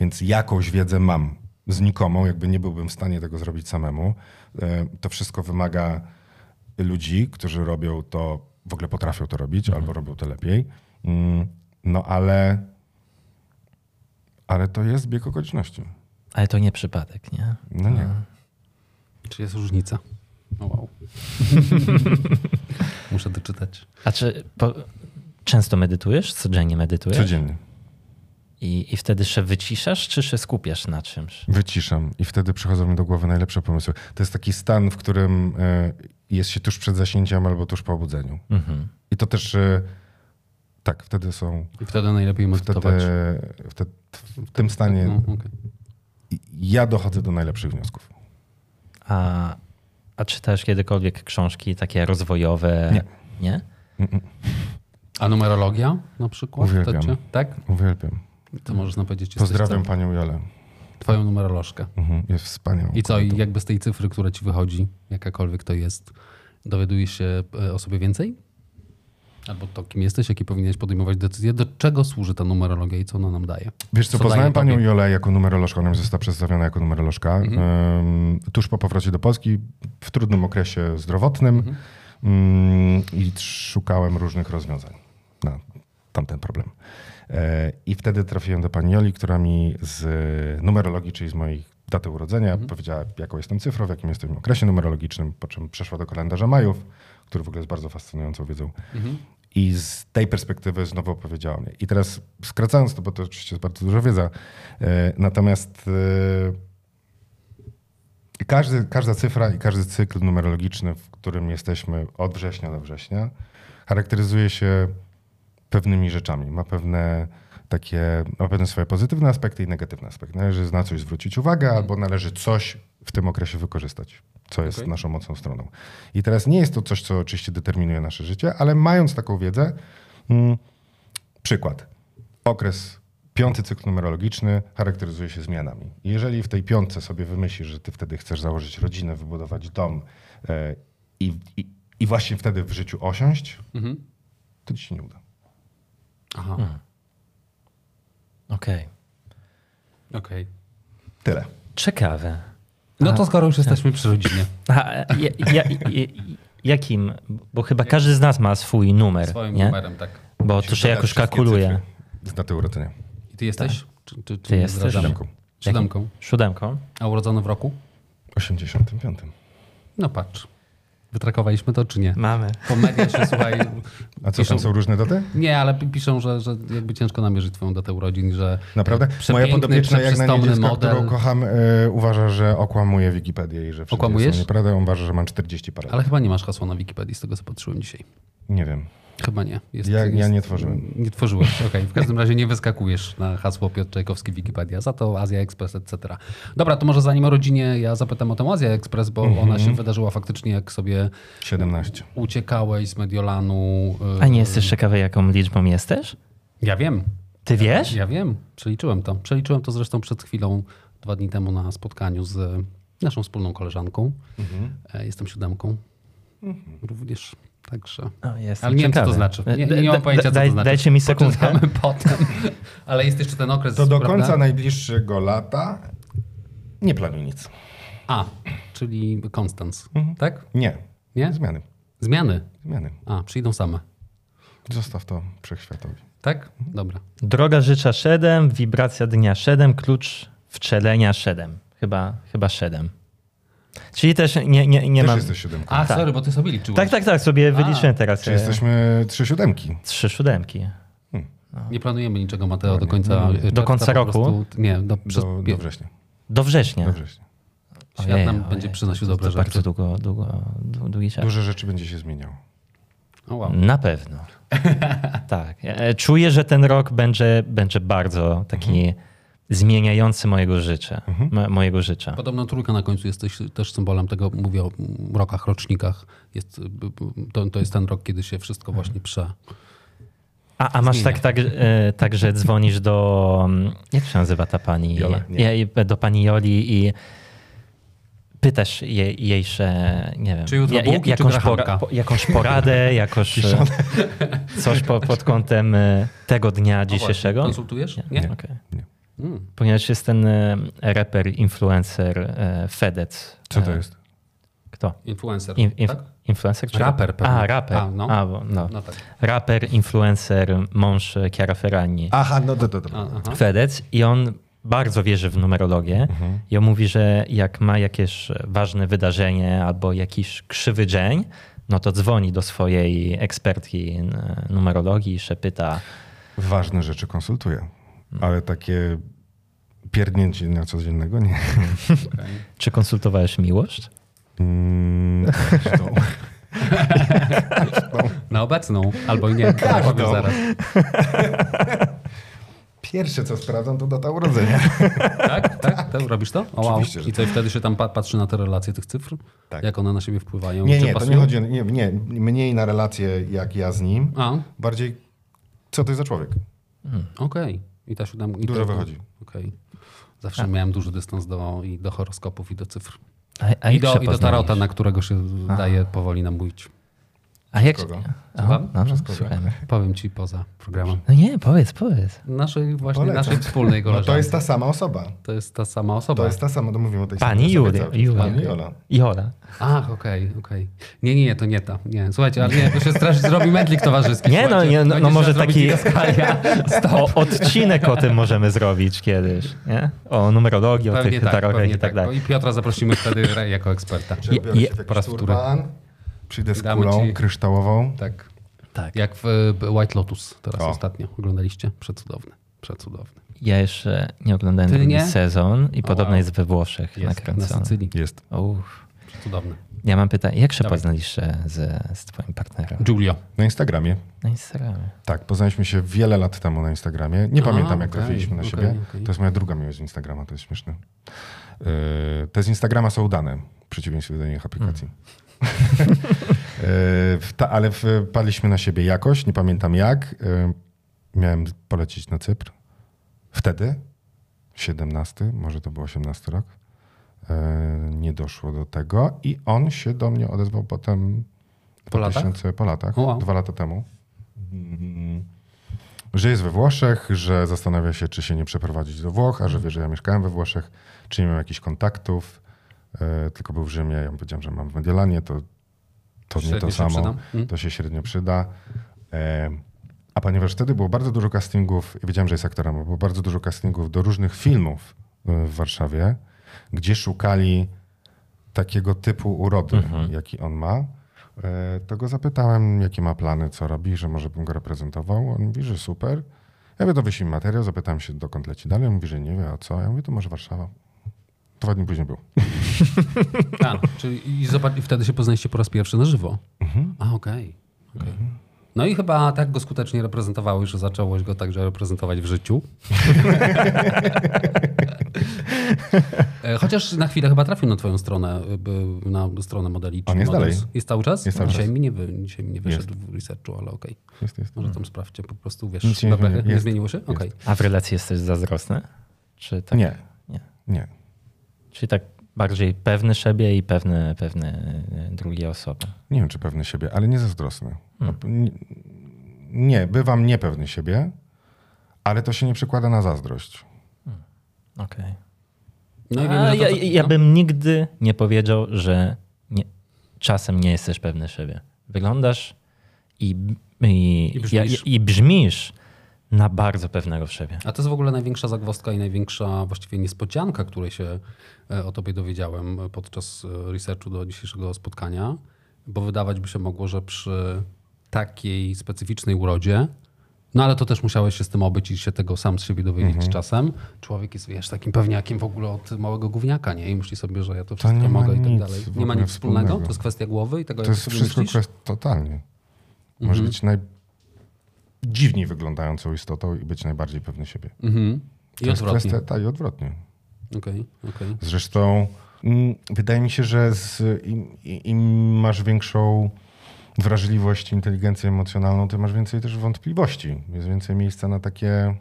Więc jakąś wiedzę mam znikomą, jakby nie byłbym w stanie tego zrobić samemu. E, to wszystko wymaga ludzi, którzy robią to, w ogóle potrafią to robić, mhm. albo robią to lepiej. Mm, no ale, ale to jest bieg okoliczności. Ale to nie przypadek, nie? No nie. A. Czy jest różnica? No wow. Muszę doczytać. A czy po, Często medytujesz? Codziennie medytujesz? Codziennie. I, I wtedy się wyciszasz, czy się skupiasz na czymś? Wyciszam i wtedy przychodzą mi do głowy najlepsze pomysły. To jest taki stan, w którym e, jest się tuż przed zaśnięciem albo tuż po obudzeniu. Mhm. I to też e, tak, wtedy są. I wtedy najlepiej medytować. Wtedy, wtedy w tym stanie no, okay. ja dochodzę do najlepszych wniosków. A, a czytałeś kiedykolwiek książki takie rozwojowe? Nie. Nie? Mm -mm. A numerologia na przykład? Uwielbiam. Tak? Uwielbiam. To można powiedzieć. Pozdrawiam panią Jolę. Twoją numerolożkę. Mhm, jest wspaniałą. I co, i jakby z tej cyfry, która ci wychodzi, jakakolwiek to jest, dowiadujesz się e, o sobie więcej? Albo to, kim jesteś, jakie powinieneś podejmować decyzje, do czego służy ta numerologia i co ona nam daje? Wiesz co, co poznałem panią tobie? Jolę jako numerolożkę, ona mi została przedstawiona jako numerolożka. Mhm. Um, tuż po powrocie do Polski, w trudnym okresie zdrowotnym mhm. um, i szukałem różnych rozwiązań tamten problem. E, I wtedy trafiłem do pani Joli, która mi z numerologii, czyli z moich daty urodzenia, mhm. powiedziała, jaką jestem cyfrą, w jakim jestem okresie numerologicznym, po czym przeszła do kalendarza Majów, który w ogóle jest bardzo fascynującą wiedzą. Mhm. I z tej perspektywy znowu opowiedziała mnie. I teraz skracając to, bo to oczywiście jest bardzo duża wiedza, e, natomiast e, każdy, każda cyfra i każdy cykl numerologiczny, w którym jesteśmy od września do września, charakteryzuje się pewnymi rzeczami. Ma pewne takie, ma pewne swoje pozytywne aspekty i negatywne aspekty. Należy na coś zwrócić uwagę, mhm. albo należy coś w tym okresie wykorzystać, co jest okay. naszą mocną stroną. I teraz nie jest to coś, co oczywiście determinuje nasze życie, ale mając taką wiedzę, hmm, przykład. Okres piąty cykl numerologiczny charakteryzuje się zmianami. Jeżeli w tej piątce sobie wymyślisz, że ty wtedy chcesz założyć rodzinę, wybudować dom yy, i, i właśnie wtedy w życiu osiąść, Mhm. to ci się nie uda. Aha, Okej. okej. Tyle. Ciekawe. No to skoro już jesteśmy przy rodzinie. A, ja, ja, ja, jakim? Bo chyba każdy z nas ma swój numer, Swoim nie? numerem, tak. Bo to się jakoś kalkuluje. Z daty urodzenia. I ty jesteś? Czy, czy, czy Ty jesteś? Siódemką. Siódemką. Siódemką? A urodzony w roku? 85. No patrz. Wytrakowaliśmy to, czy nie? Mamy. Po media się, słuchaj... A co, piszą- tam są różne daty? Nie, ale pi- piszą, że, że jakby ciężko namierzyć twoją datę urodzin, że... Naprawdę? Moja Przepiękny, podopieczna, jak na niedziecka, model. którą kocham, e, uważa, że okłamuje Wikipedię i że Okłamujesz? są nieprawda. On uważa, że mam 40 parę. Ale chyba nie masz hasła na Wikipedii, z tego co patrzyłem dzisiaj. Nie wiem. Chyba nie. Jest, Ja- ja jest, nie tworzyłem. Nie tworzyłeś, okej. W każdym razie nie wyskakujesz na hasło Piotr Czajkowski Wikipedia, za to Azja Express, etc. Dobra, to może zanim o rodzinie, ja zapytam o tę Azję Express, bo Mhm. ona się wydarzyła faktycznie jak sobie 17. uciekałeś z Mediolanu. y, A nie jesteś ciekawy, jaką liczbą jesteś? Ja wiem. Ty wiesz? Ja wiem. Przeliczyłem to. Przeliczyłem to zresztą przed chwilą, dwa dni temu na spotkaniu z naszą wspólną koleżanką. Mhm. E, Jestem siódemką. Również. Także. O, Ale nie wiem, co to znaczy. Nie, nie mam pojęcia, co to znaczy. Dajcie mi sekundkę. Poczytamy potem. Ale jest jeszcze ten okres. To do prawda? końca najbliższego lata nie planuj nic. A, czyli Konstans. Mhm. Tak? Nie. Nie? Zmiany. Zmiany. Zmiany. A, przyjdą same. Zostaw to wszechświatowi. Tak? Dobra. Droga życia 7, wibracja dnia 7, klucz wczelenia 7. Chyba, chyba 7. Czyli też nie, nie, nie Też mam... jesteś siódemką. A, Tak. sorry, bo ty sobie liczyłeś. Tak, tak, tak, sobie wyliczyłem teraz. Czy e, jesteśmy trzy siódemki? Trzy siódemki. Nie planujemy niczego, Mateo, do No, nie, końca nie, nie. czerwca końca roku? prostu- Nie, do, przez, Do, do września. Do września. Do września. Świat Ojej, nam ojej, będzie przynosił to- to dobre rzeczy. Bardzo długo, długo, dłu- długi czas. Dużo rzeczy będzie się zmieniało. Wow. Na pewno. tak. E, Czuję, że ten rok będzie, będzie bardzo taki Mhm. Zmieniający mojego życia. mo- Mojego życia. Podobno trójka na końcu jest też, też symbolem tego, mówię o rokach, rocznikach. Jest, to, to jest ten rok, kiedy się wszystko właśnie prze... A, a masz tak, tak, e, tak, że dzwonisz do. mm, Jak się nazywa ta pani? Jola? Nie. I- Do pani Joli i pytasz jej, jej że, nie wiem, Czy jutro bułki, czy jakąś, grachanka? po, jakąś poradę, jakoś e, coś po, pod kątem e, tego dnia dzisiejszego. Konsultujesz? Nie? Nie. Okej. Nie. Mm. Ponieważ jest ten e, raper, influencer e, Fedec. Co to E, jest? Kto? Influencer, In, inf, tak? Influencer? Czy Raper pewnie. A, raper. A, no. A, no. No tak. Raper, influencer, mąż Chiara Ferragni. Aha, no to, to, to. A, aha. Fedec i on bardzo wierzy w numerologię Mhm. i on mówi, że jak ma jakieś ważne wydarzenie albo jakiś krzywy dzień, no to dzwoni do swojej ekspertki numerologii i się pyta, Ważne rzeczy konsultuję, ale takie pierdnięcie dnia codziennego nie. Czy konsultowałeś miłość? Mm, zresztą. Na obecną, albo nie, to Każdą. powiem zaraz. Pierwsze co sprawdzam to data urodzenia. Tak? Tak? tak? Robisz to? O, wow. I co, i wtedy się tam pa- patrzy na te relacje tych cyfr? Tak. Jak one na siebie wpływają? Nie, nie, to nie chodzi o, nie, nie, mniej na relacje jak ja z nim, A, bardziej co to jest za człowiek. okej. I ta siódemka... Dużo to- wychodzi. Okej. Zawsze miałem duży dystans do, i do horoskopów, i do cyfr. A, a I do, I do tarota, na którego się daje powoli namówić. A jak... Kogo? Aha, no, no. Powiem ci poza programem. No nie, powiedz, powiedz. Naszej właśnie, Polecam. naszej wspólnej No koleżance. to jest ta sama osoba. to jest ta sama osoba. To jest ta sama, to mówimy o tej Pani samej osobie Julia, czas. Julia. Pani Jola. Jola. Ach, okej, okej. Nie, nie, nie, to nie ta. Nie, słuchajcie, ale nie, to się straszy zrobi mędlik towarzyski. Nie, no, nie, no, no może taki o, odcinek o tym możemy zrobić kiedyś, nie? O numerologii, o Pewnie tych tak, i tak dalej. I Piotra zaprosimy wtedy jako eksperta. Czy Je- biorę je- się w po raz wtóry. Przyjdę z Damy kulą ci- kryształową. Tak. Tak. Jak w White Lotus teraz O. ostatnio. Oglądaliście? Przecudowne. Przecudowne. Ja jeszcze nie oglądałem Ty drugi nie? sezon i O, podobno wow. jest we Włoszech Jest na nakręcony. Sycylii. Jest. Uff. Przecudowne. Ja mam pytanie, jak się Dawaj. poznaliście z, z twoim partnerem? Giulio. Na Instagramie. Na Instagramie. Tak, poznaliśmy się wiele lat temu na Instagramie. Nie A, pamiętam, jak okej, trafiliśmy na okej, siebie. okej. To jest moja druga miłość z Instagrama, to jest śmieszne. Yy, te z Instagrama są udane, w przeciwieństwie do innych aplikacji. W ta, ale wpadliśmy na siebie jakoś, nie pamiętam jak. Yy, miałem polecieć na Cypr. Wtedy, 17, może to był 18 rok. Yy, nie doszło do tego i on się do mnie odezwał potem Po latach? 2000 po latach, wow. dwa lata temu. Że jest we Włoszech, że zastanawia się, czy się nie przeprowadzić do Włoch, a że wie, że ja mieszkałem we Włoszech, czy nie mam jakichś kontaktów, e, tylko był w Rzymie, ja powiedziałem, że mam w Mediolanie, to, to nie to samo. Mm. to się średnio przyda. E, A ponieważ wtedy było bardzo dużo castingów, i wiedziałem, że jest aktorem, bo było bardzo dużo castingów do różnych filmów e, w Warszawie, gdzie szukali takiego typu urody, jaki on ma, e, to go zapytałem, jakie ma plany, co robi, że może bym go reprezentował. On mówi, że super. Ja mówię, to wyślij materiał, zapytałem się, dokąd leci dalej. On mówi, że nie wie, a co? Ja mówię, to może Warszawa. Dwa dni później był. A, czyli i, zobacz, i wtedy się poznaliście po raz pierwszy na żywo. Mhm. A, okej. okej. No i chyba tak go skutecznie reprezentowałeś, że zacząłeś go także reprezentować w życiu. E, Chociaż na chwilę chyba trafił na twoją stronę, y, na stronę modeli. On jest Models. dalej. Jest cały czas? Jest cały dzisiaj, czas. Mi nie wy, dzisiaj mi nie wyszedł w researchu, ale okej. Jest, jest. Może tam sprawdźcie, po prostu wiesz, Nic nie nie jest. zmieniło się? Okej. A w relacji jesteś zazdrosny? Czy tak? Nie, nie. nie. Czyli tak bardziej pewny siebie i pewny, pewny e, drugiej osoby. Nie wiem, czy pewny siebie, ale nie zazdrosny. No, Nie, nie, bywam niepewny siebie, ale to się nie przekłada na zazdrość. Okej. No A wiemy, że to, ja, co- ja no. bym nigdy nie powiedział, że nie, czasem nie jesteś pewny siebie. Wyglądasz i, i, I brzmisz. ja- i brzmisz na bardzo pewnego w siebie. A to jest w ogóle największa zagwozdka i największa właściwie niespodzianka, której się e, o tobie dowiedziałem e, podczas e, researchu do dzisiejszego spotkania, bo wydawać by się mogło, że przy takiej specyficznej urodzie, no ale to też musiałeś się z tym obyć i się tego sam z siebie dowiedzieć Mhm. czasem. Człowiek jest, wiesz, takim pewniakiem w ogóle od małego gówniaka, nie? I myśli sobie, że ja to wszystko ma mogę i tak dalej. Nie ma nic wspólnego? wspólnego. To jest kwestia głowy i tego, To jak jest wszystko myślisz? kwest- totalnie. Może być najdziwniej wyglądającą istotą i być najbardziej pewny siebie. Mhm. To I jest odwrotnie. kwestia, tak, i odwrotnie. Okej, okej. Zresztą mm, wydaje mi się, że z, im, im masz większą wrażliwość, inteligencję emocjonalną, tym masz więcej też wątpliwości. Jest więcej miejsca na takie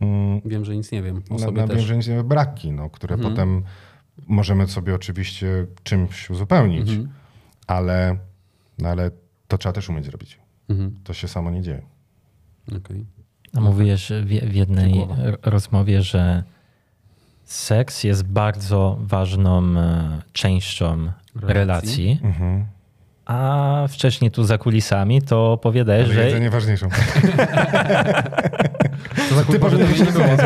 mm, Wiem, że nic nie wiem. O na, na też. Mhm. więzienie braki, no, które potem możemy sobie oczywiście czymś uzupełnić, Mhm. ale, no, ale to trzeba też umieć zrobić. Mhm. To się samo nie dzieje. Okej. A mówiłeś w, w jednej rozmowie, że seks jest bardzo ważną e, częścią Relacji. relacji, Mhm. a wcześniej tu za kulisami to opowiadałeś, że jedzenie ważniejszą. To za Ty powinieneś nie było.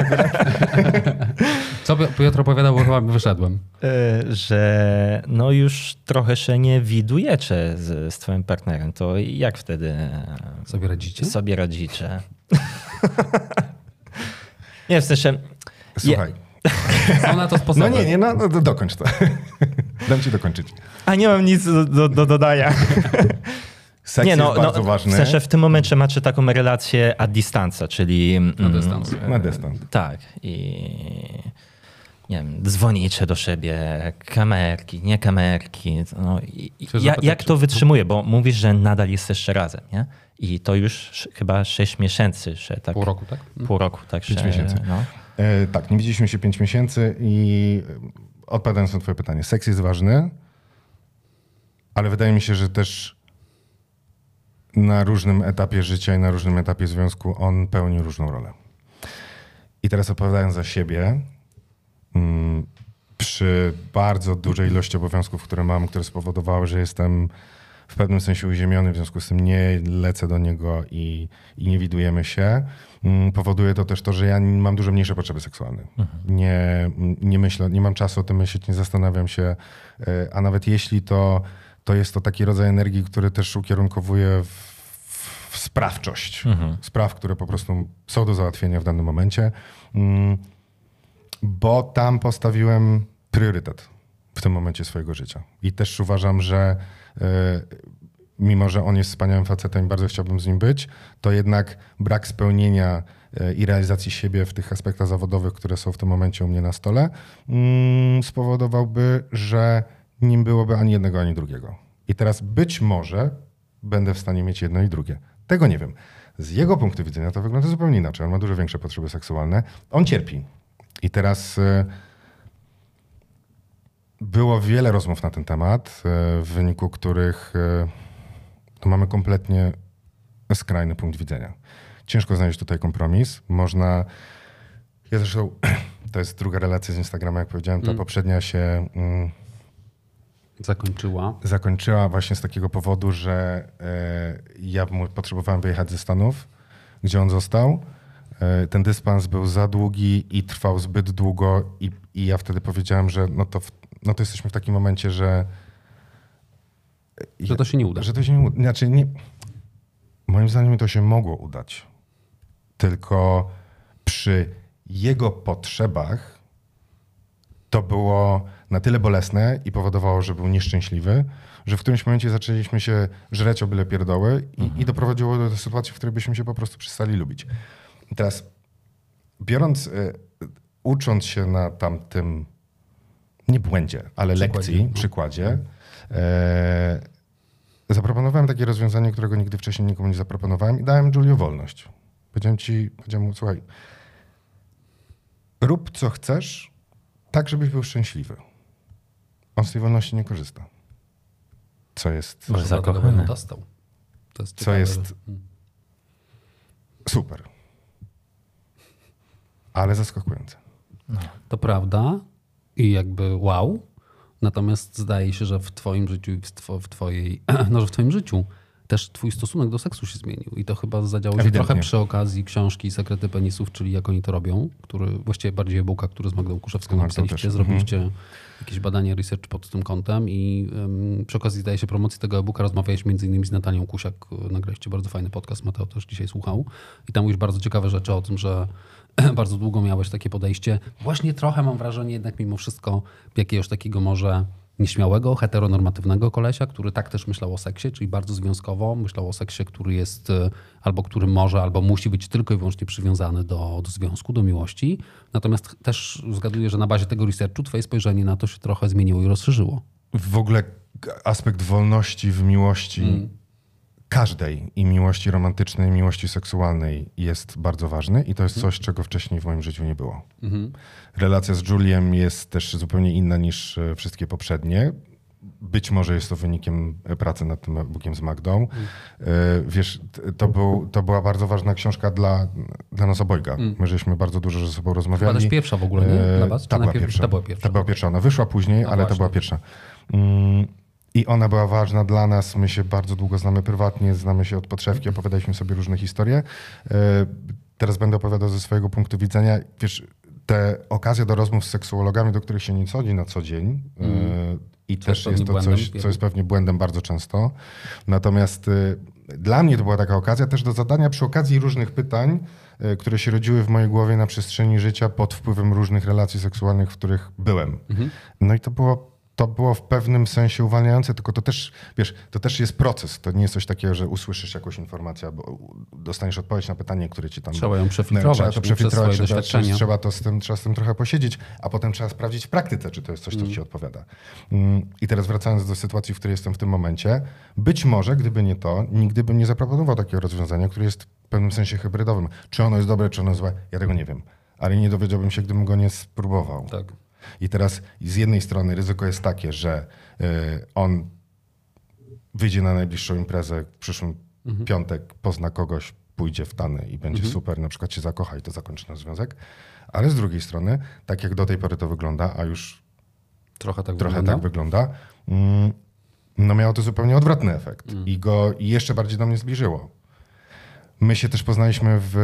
Co Pi- Piotr opowiadał, bo chyba wyszedłem. E, że no już trochę się nie widujecie z, z twoim partnerem, to jak wtedy e, Sobie radzicie? sobie radzicie? nie, w sensie, Słuchaj. Są na to sposoby. No nie, nie, no, no do- dokończ to. Dam ci dokończyć. a nie mam nic do, do, do dodania. Seks nie, no, jest bardzo no, ważny. w sensie w tym momencie macie taką relację a distancja, czyli... mm, Na dystans. Na dystans. Tak i nie wiem, dzwonicie do siebie, kamerki, nie kamerki. No, i, ja, zapytać, jak to wytrzymuje? Bo mówisz, że nadal jesteście razem, nie? I to już chyba 6 miesięcy się tak... Pół roku, tak? Pół roku, tak Pięć się... miesięcy. No. E, tak, nie widzieliśmy się 5 miesięcy i e, odpowiadając na twoje pytanie, seks jest ważny, ale wydaje mi się, że też na różnym etapie życia i na różnym etapie związku on pełni różną rolę. I teraz odpowiadając za siebie, przy bardzo dużej ilości obowiązków, które mam, które spowodowały, że jestem w pewnym sensie uziemiony, w związku z tym nie lecę do niego i, i nie widujemy się, mm, powoduje to też to, że ja mam dużo mniejsze potrzeby seksualne. Nie, nie myślę, nie mam czasu o tym myśleć, nie zastanawiam się, e, a nawet jeśli to, to jest to taki rodzaj energii, który też ukierunkowuje w, w sprawczość. Spraw, które po prostu są do załatwienia w danym momencie. Bo tam postawiłem priorytet w tym momencie swojego życia. I też uważam, że e, mimo, że on jest wspaniałym facetem i bardzo chciałbym z nim być, to jednak brak spełnienia e, i realizacji siebie w tych aspektach zawodowych, które są w tym momencie u mnie na stole, mm, spowodowałby, że nim byłoby ani jednego, ani drugiego. I teraz być może będę w stanie mieć jedno i drugie. Tego nie wiem. Z jego punktu widzenia to wygląda zupełnie inaczej. On ma dużo większe potrzeby seksualne. On cierpi. I teraz e, było wiele rozmów na ten temat, e, w wyniku których e, mamy kompletnie skrajny punkt widzenia. Ciężko znaleźć tutaj kompromis. Można. Ja zresztą, to jest druga relacja z Instagrama, jak powiedziałem, ta poprzednia się mm, Zakończyła. zakończyła właśnie z takiego powodu, że e, ja potrzebowałem wyjechać ze Stanów, gdzie on został. E, ten dystans był za długi i trwał zbyt długo i, i ja wtedy powiedziałem, że no to, w, no to jesteśmy w takim momencie, że Że to się nie uda. że to się nie uda. Znaczy nie, moim zdaniem to się mogło udać. Tylko przy jego potrzebach to było na tyle bolesne i powodowało, że był nieszczęśliwy, że w którymś momencie zaczęliśmy się żreć o byle pierdoły i, i doprowadziło do sytuacji, w której byśmy się po prostu przestali lubić. I teraz biorąc, y, ucząc się na tamtym, nie błędzie, ale Przykładzie, lekcji, no. przykładzie, e, zaproponowałem takie rozwiązanie, którego nigdy wcześniej nikomu nie zaproponowałem i dałem Julio wolność. Powiedziałem ci, powiedziałem mu, słuchaj, rób co chcesz, tak żebyś był szczęśliwy. On z tej wolności nie korzysta. Co jest, Może zakochany. dostał. To jest co jest że- super. Ale zaskakujące. To prawda i jakby wow. Natomiast zdaje się, że w twoim życiu i w, two, w twojej, no, że w twoim życiu też twój stosunek do seksu się zmienił. I to chyba zadziało się Ewidentnie. trochę przy okazji książki Sekrety penisów, czyli jak oni to robią, który właściwie bardziej e-booka, który z Magdą Kuszewską Magdą napisaliście, też, zrobiliście jakieś badanie, research pod tym kątem i ym, przy okazji zdaje się promocji tego e-booka rozmawiałeś między innymi z Natalią Kusiak, nagraliście bardzo fajny podcast, Mateo też dzisiaj słuchał i tam mówisz bardzo ciekawe rzeczy o tym, że bardzo długo miałeś takie podejście. Właśnie trochę mam wrażenie jednak mimo wszystko jakiegoś takiego może nieśmiałego, heteronormatywnego kolesia, który tak też myślał o seksie, czyli bardzo związkowo, myślał o seksie, który jest y, albo który może, albo musi być tylko i wyłącznie przywiązany do, do związku, do miłości. Natomiast też zgaduję, że na bazie tego researchu twoje spojrzenie na to się trochę zmieniło i rozszerzyło. W ogóle aspekt wolności w miłości każdej i miłości romantycznej, i miłości seksualnej jest bardzo ważny i to jest coś, czego wcześniej w moim życiu nie było. Relacja z Juliem jest też zupełnie inna niż e, wszystkie poprzednie. Być może jest to wynikiem e, pracy nad tym e-bookiem z Magdą. E, Wiesz, to, był, to była bardzo ważna książka dla, dla nas obojga. My żeśmy bardzo dużo ze sobą rozmawiali. Chyba też pierwsza w ogóle, nie? Dla was? Ta była pierwsza. ta była pierwsza. Ta była pierwsza. Ona wyszła później, ale to właśnie. była pierwsza. Mm, I ona była ważna dla nas. My się bardzo długo znamy prywatnie, znamy się od podszewki, opowiadaliśmy sobie różne historie. E, Teraz będę opowiadał ze swojego punktu widzenia. Wiesz, te okazje do rozmów z seksuologami, do których się nie chodzi na co dzień, e, i Co też jest to pewnie coś, błędem. co jest pewnie błędem bardzo często. Natomiast y, dla mnie to była taka okazja też do zadania przy okazji różnych pytań, które się rodziły w mojej głowie na przestrzeni życia pod wpływem różnych relacji seksualnych, w których byłem. No i to było, to było w pewnym sensie uwalniające, tylko to też, wiesz, to też jest proces. To nie jest coś takiego, że usłyszysz jakąś informację albo dostaniesz odpowiedź na pytanie, które ci tam... Trzeba ją przefiltrować Trzeba to przefiltrować, trzeba, trzeba, to z tym, trzeba z tym trochę posiedzieć, a potem trzeba sprawdzić w praktyce, czy to jest coś, co ci odpowiada. Mm, I teraz wracając do sytuacji, w której jestem w tym momencie, być może, gdyby nie to, nigdy bym nie zaproponował takiego rozwiązania, które jest w pewnym sensie hybrydowym. Czy ono jest dobre, czy ono złe, ja tego nie wiem. Ale nie dowiedziałbym się, gdybym go nie spróbował. Tak. I teraz z jednej strony ryzyko jest takie, że y, on wyjdzie na najbliższą imprezę w przyszłym piątek, pozna kogoś, pójdzie w tany i będzie super, na przykład się zakocha i to zakończy nasz związek. Ale z drugiej strony, tak jak do tej pory to wygląda, a już Trochę tak trochę wygląda. tak wygląda, mm, no miało to zupełnie odwrotny efekt i go jeszcze bardziej do mnie zbliżyło. My się też poznaliśmy w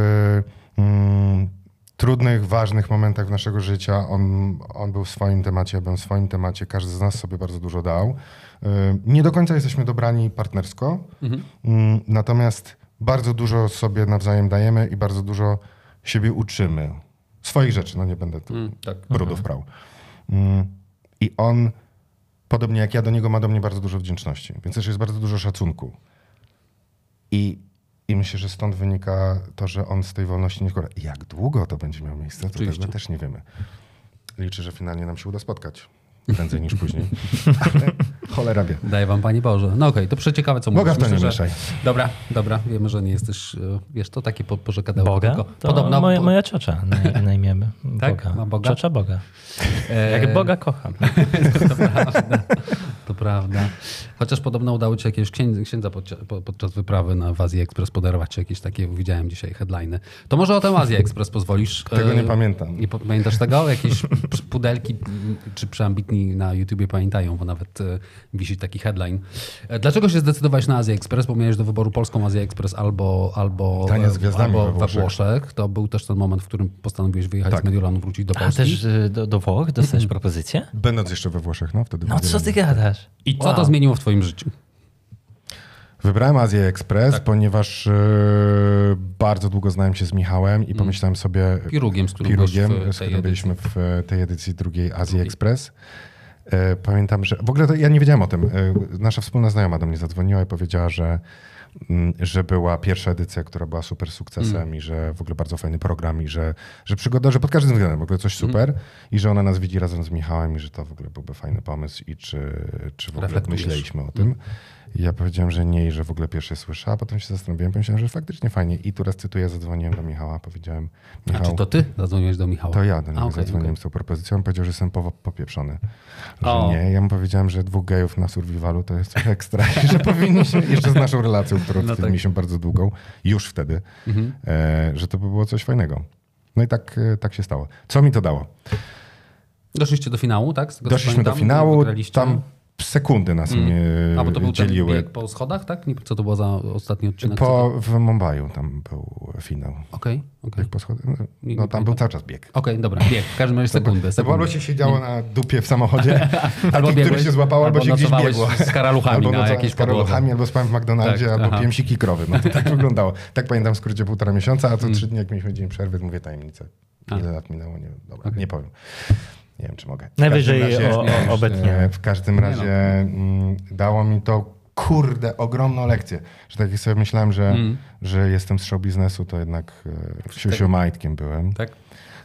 mm, trudnych, ważnych momentach naszego życia. On, on był w swoim temacie, ja byłem w swoim temacie. Każdy z nas sobie bardzo dużo dał. Y, Nie do końca jesteśmy dobrani partnersko, mm, natomiast bardzo dużo sobie nawzajem dajemy i bardzo dużo siebie uczymy. Swoich rzeczy, no nie będę tu Mm, tak. brudów prał. Mm, I on, podobnie jak ja, do niego ma do mnie bardzo dużo wdzięczności, więc też jest bardzo dużo szacunku. I, I myślę, że stąd wynika to, że on z tej wolności nie korzysta. Jak długo to będzie miało miejsce, to Oczywiście. też nie wiemy. Liczę, że finalnie nam się uda spotkać. Prędzej niż później. Ale Cholera wie. Daję wam Panie Boże. No okej, to przeciekawe co Boga mówisz. w to nie Myślę, że-. Dobra, dobra. Wiemy, że nie jesteś, e, wiesz, to takie po- pożekadełko. Boga? tylko To Podobno, moja, moja ciocia na, na imię Tak? Boga. Ma Boga? Ciocia Boga. e, Jak Boga kocham. To prawda. To prawda. Chociaż podobno udało ci się jakiegoś księdza, podczas wyprawy na w Azji Express podarować, czy jakieś takie, widziałem dzisiaj headliny. To może o tym Azji Express pozwolisz? Tego nie E, pamiętam. Nie pamiętasz tego? Jakieś pudelki czy przeambitni na YouTubie pamiętają, bo nawet e, wisi taki headline. E, Dlaczego się zdecydowałeś na Azję Express? Bo miałeś do wyboru polską Azję Express albo, albo, gwiazdami albo we we Włoszech. To był też ten moment, w którym postanowiłeś wyjechać Tak. z Mediolanu, wrócić do A Polski. też y, do, do Włoch dostajesz propozycję? Będąc jeszcze we Włoszech, no wtedy. No co ty gadasz? I co Wow. to zmieniło w twoim życiu? Wybrałem Azję Express, Tak. ponieważ e, bardzo długo znałem się z Michałem Mm. i pomyślałem sobie... Pirugiem, z którym Pirugiem, w z którym byliśmy w e, tej edycji drugiej Azji Express. E, Pamiętam, że w ogóle to ja nie wiedziałem o tym. Nasza wspólna znajoma do mnie zadzwoniła i powiedziała, że, mm, że była pierwsza edycja, która była super sukcesem Mm. i że w ogóle bardzo fajny program i że, że przygoda, że pod każdym względem w ogóle coś Mm. super i że ona nas widzi razem z Michałem i że to w ogóle byłby fajny pomysł i czy, czy w ogóle myśleliśmy o tym. I ja powiedziałem, że nie i że w ogóle pierwsze słyszę, a potem się zastanowiłem, pomyślałem, że faktycznie fajnie. I tu raz cytuję, zadzwoniłem do Michała, powiedziałem, A Michał, czy to ty zadzwoniłeś do Michała? to ja do niego A, okej, zadzwoniłem okej. z tą propozycją. Powiedział, że jestem po, popieprzony. Że O. nie. Ja mu powiedziałem, że dwóch gejów na survivalu to jest ekstra. I że powinniśmy, jeszcze z naszą relacją, którą No tak. mieliśmy bardzo długą, już wtedy, Mhm. e, że to by było coś fajnego. No i tak, e, tak się stało. Co mi to dało? Doszliście do finału, tak? Doszliśmy do finału, tam sekundy nas Mm. mnie A, bo to był ten dzieliły. bieg po schodach, tak? Nie, co to było za ostatni odcinek? Po, w Mumbaiu tam był finał. Okej, okej. Bieg po schodach. No, Nie- nie no tam był cały czas bieg. Okej, dobra, bieg. W każdym razie sekundę, sekundę. albo się siedziało na dupie w samochodzie, albo Albo który biegłeś, się złapał, albo, albo się gdzieś biegło. z karaluchami albo na jakiejś z karaluchami, albo spałem w McDonaldzie, Tak, albo piłem siki krowy. No to tak wyglądało. Tak pamiętam w skrócie półtora miesiąca, a co Mm. trzy dni, jak mieliśmy dzień przerwy, mówię tajemnicę. Ile lat minęło? Nie. Dobra, nie powiem. Nie wiem, czy mogę. Najwyżej razie, o- o- e, obetniemy. W każdym razie mm, dało mi to kurde, ogromną lekcję. Że tak jak sobie myślałem, że, Mm. że jestem z show biznesu, to jednak e, siusiu majtkiem byłem. Tak?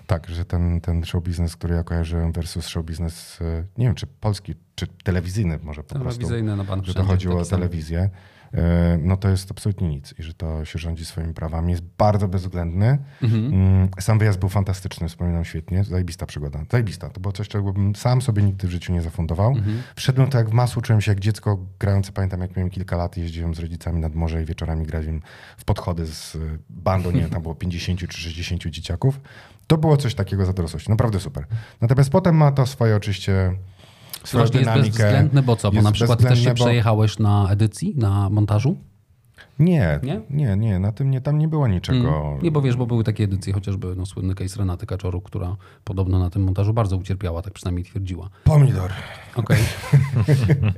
Tak, że ten, ten show biznes, który ja kojarzyłem versus show biznes, e, nie wiem, czy polski, czy telewizyjny może po prostu, Telewizyjny na bank że to chodziło o telewizję, no to jest absolutnie nic i że to się rządzi swoimi prawami. Jest bardzo bezwzględny. Mhm. Mm, Sam wyjazd był fantastyczny, wspominam świetnie. Zajebista przygoda. Zajebista. To było coś, czego bym sam sobie nigdy w życiu nie zafundował. Mhm. Wszedłem to jak w masło, czułem się jak dziecko grające. Pamiętam, jak miałem kilka lat, jeździłem z rodzicami nad morze i wieczorami grałem w podchody z y, bandą, nie wiem, tam było 50 czy 60 dzieciaków. To było coś takiego za dorosłość. Naprawdę super. Natomiast potem ma to swoje oczywiście Strasznie jest dynamikę. bezwzględny, bo co? Bo na przykład też się bezwzględne, bo- przejechałeś na edycji, na montażu? Nie, Nie? nie, nie, na tym nie, tam nie było niczego. Mm. Nie, bo wiesz, bo były takie edycje, chociażby no, słynny case Renaty Kaczoru, która podobno na tym montażu bardzo ucierpiała, tak przynajmniej twierdziła. Pomidor. Okej.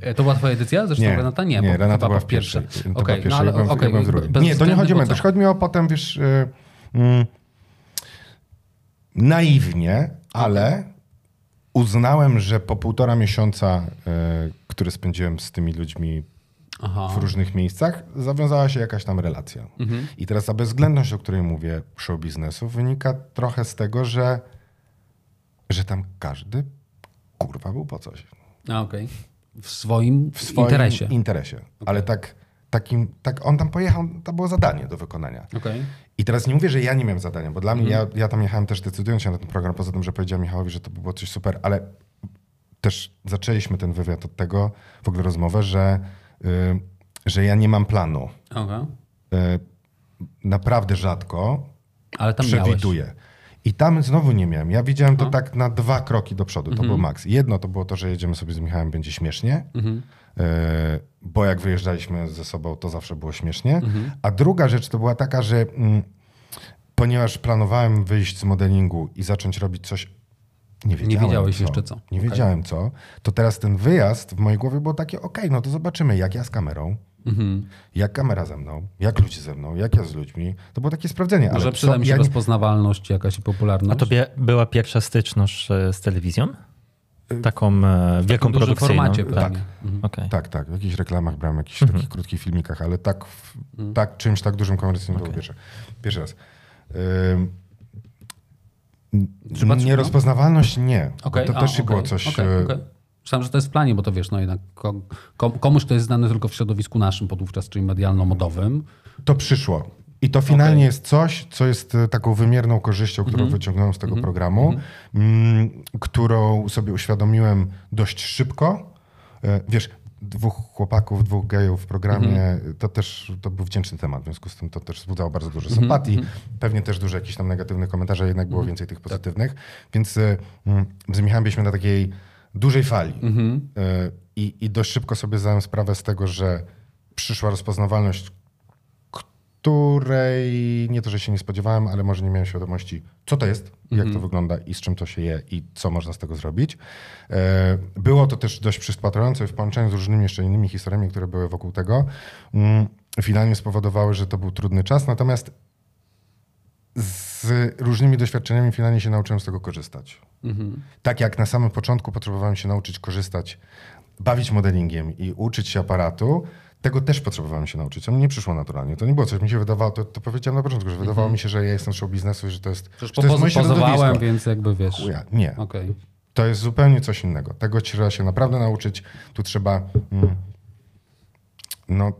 E, to była twoja edycja? Zresztą Nie, Renata? Nie, nie Renata była w pierwszej. pierwsze. To była Okej, pierwszej, no ale ja ja Nie, to nie chodzi o co? Chodzi mi o potem, wiesz, y, mm, naiwnie, ale uznałem, że po półtora miesiąca, y, które spędziłem z tymi ludźmi Aha. w różnych miejscach, zawiązała się jakaś tam relacja. Mhm. I teraz ta bezwzględność, o której mówię, show biznesu, wynika trochę z tego, że, że tam każdy kurwa był po coś. A, okej. W swoim, W swoim interesie. interesie. Ale tak, takim, tak on tam pojechał, to było zadanie do wykonania. Okej. I teraz nie mówię, że ja nie miałem zadania, bo dla mnie, Mhm. ja, ja tam jechałem też decydując się na ten program, poza tym, że powiedziałem Michałowi, że to by było coś super, ale też zaczęliśmy ten wywiad od tego, w ogóle rozmowę, że, y, że ja nie mam planu. Okej. Y, naprawdę rzadko Ale tam miałeś. przewiduję. I tam znowu nie miałem. Ja widziałem to No. tak na dwa kroki do przodu. To Mhm. był maks. Jedno to było to, że jedziemy sobie z Michałem, będzie śmiesznie. Mhm. E, bo jak wyjeżdżaliśmy ze sobą, to zawsze było śmiesznie. Mhm. A druga rzecz to była taka, że mm, ponieważ planowałem wyjść z modelingu i zacząć robić coś, nie wiedziałem wiedziałeś co, jeszcze co. Nie Okej. wiedziałem co. To teraz ten wyjazd w mojej głowie był takie, okej, no to zobaczymy, jak ja z kamerą, Mhm. jak kamera ze mną, jak ludzie ze mną, jak ja z ludźmi. To było takie sprawdzenie. Może ale przyda co, mi się ja nie, rozpoznawalność jakaś i popularność. A tobie była pierwsza styczność e, z telewizją? Taką e, wielką w dużym produkcyjną? formacie tak. Mhm. Okej. Tak, tak. W jakichś reklamach brałem, w jakichś Mhm. takich krótkich filmikach, ale tak, w, Mhm. tak czymś tak dużym komercyjnym to Okej. był pierwszy, pierwszy raz. Ym, Nierozpoznawalność nie. Bo to a, też okej, było coś. okej, e, okej. Myślałem, że to jest w planie, bo to wiesz, no jednak ko- kom- komuś, kto jest znany tylko w środowisku naszym podówczas, czyli medialno-modowym. To przyszło. I to finalnie jest coś, co jest e, taką wymierną korzyścią, którą wyciągnąłem z tego programu, mm, którą sobie uświadomiłem dość szybko. E, Wiesz, dwóch chłopaków, dwóch gejów w programie, to też to był wdzięczny temat, w związku z tym to też wzbudzało bardzo dużo sympatii. Pewnie też dużo jakichś tam negatywnych komentarzy, jednak było więcej tych pozytywnych. Więc e, mm, z Michałem byliśmy na takiej dużej fali. I, I dość szybko sobie zdałem sprawę z tego, że przyszła rozpoznawalność, której nie to, że się nie spodziewałem, ale może nie miałem świadomości, co to jest, jak to wygląda i z czym to się je i co można z tego zrobić. E, Było to też dość przyspatrujące w połączeniu z różnymi jeszcze innymi historiami, które były wokół tego. Mm, Finalnie spowodowały, że to był trudny czas, natomiast z różnymi doświadczeniami finalnie się nauczyłem z tego korzystać. Tak jak na samym początku potrzebowałem się nauczyć korzystać, bawić modelingiem i uczyć się aparatu, tego też potrzebowałem się nauczyć. To mi nie przyszło naturalnie. To nie było coś, mi się wydawało, to, to powiedziałem na początku, że wydawało mi się, że ja jestem show biznesu i że to jest, Przecież że to jest moje środowisko. więc jakby wiesz. Chuja, nie. Okej. To jest zupełnie coś innego. Tego trzeba się naprawdę nauczyć. Tu trzeba. Mm, no,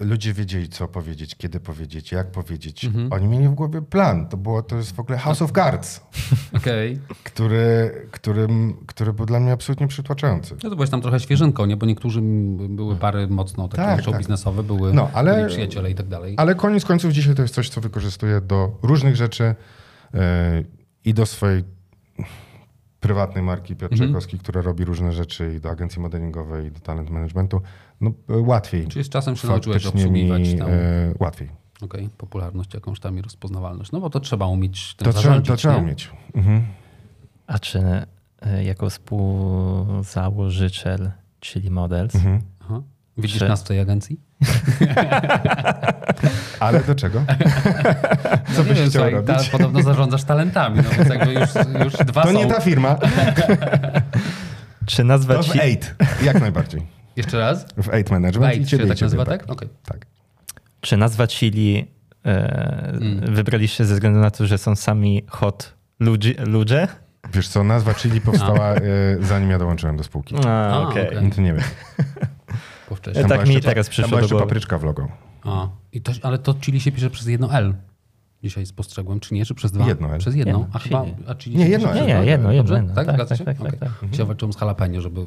ludzie wiedzieli, co powiedzieć, kiedy powiedzieć, jak powiedzieć. Oni mieli w głowie plan. To, było, to jest w ogóle House of Cards, Okej. który, którym, który był dla mnie absolutnie przytłaczający. No to byłeś tam trochę świeżynką, nie? Bo niektórzy były pary mocno takie Tak, show tak. biznesowe, były, No, ale- byli przyjaciele i tak dalej. Ale koniec końców dzisiaj to jest coś, co wykorzystuję do różnych rzeczy yy, i do swojej prywatnej marki Piotr Mhm. Czajkowski, która robi różne rzeczy i do agencji modelingowej, i do talent managementu. No, yy, łatwiej. Czyli z czasem się nauczyłeś obsługiwać mi, tam yy, łatwiej. okej, popularność jakąś tam i rozpoznawalność. No bo to trzeba umieć tym To trzeba, zarządzić, to trzeba umieć. Mhm. A czy e, jako współzałożyciel, czyli Models, Mhm. Aha. Widzisz Czy- nas w tej agencji? Ale do czego? Co byś chciał robić? Ta, podobno zarządzasz talentami, no więc jakby już, już dwa To są. nie ta firma. czy To nazwać w ci, Eight. Jak najbardziej. Jeszcze raz? W Eight Management. i Wait, ciebie, się tak ciebie, nazywa, tak? Okej. tak. czy nazwa Chili e, wybraliście ze względu na to, że są sami hot ludzie? ludzie? Wiesz co, nazwa Chili powstała y, zanim ja dołączyłem do spółki. A, A, okej. okej. Nic nie wiem. Wcześniej. E, tak mi jeszcze- teraz Tam przyszło była do jeszcze głowy. papryczka w logo. A, i to, ale to chili się pisze przez jedno L. Dzisiaj spostrzegłem, czy nie? Czy przez dwa? Jedno L. Przez jedno. Jedno, a chyba, chili. a chili Nie, się jedno Nie, nie, jedno, Dobrze? jedno. Tak, Tak, zgadza tak, się? tak, tak, tak. Dzisiaj walczyłem z jalapeno, żeby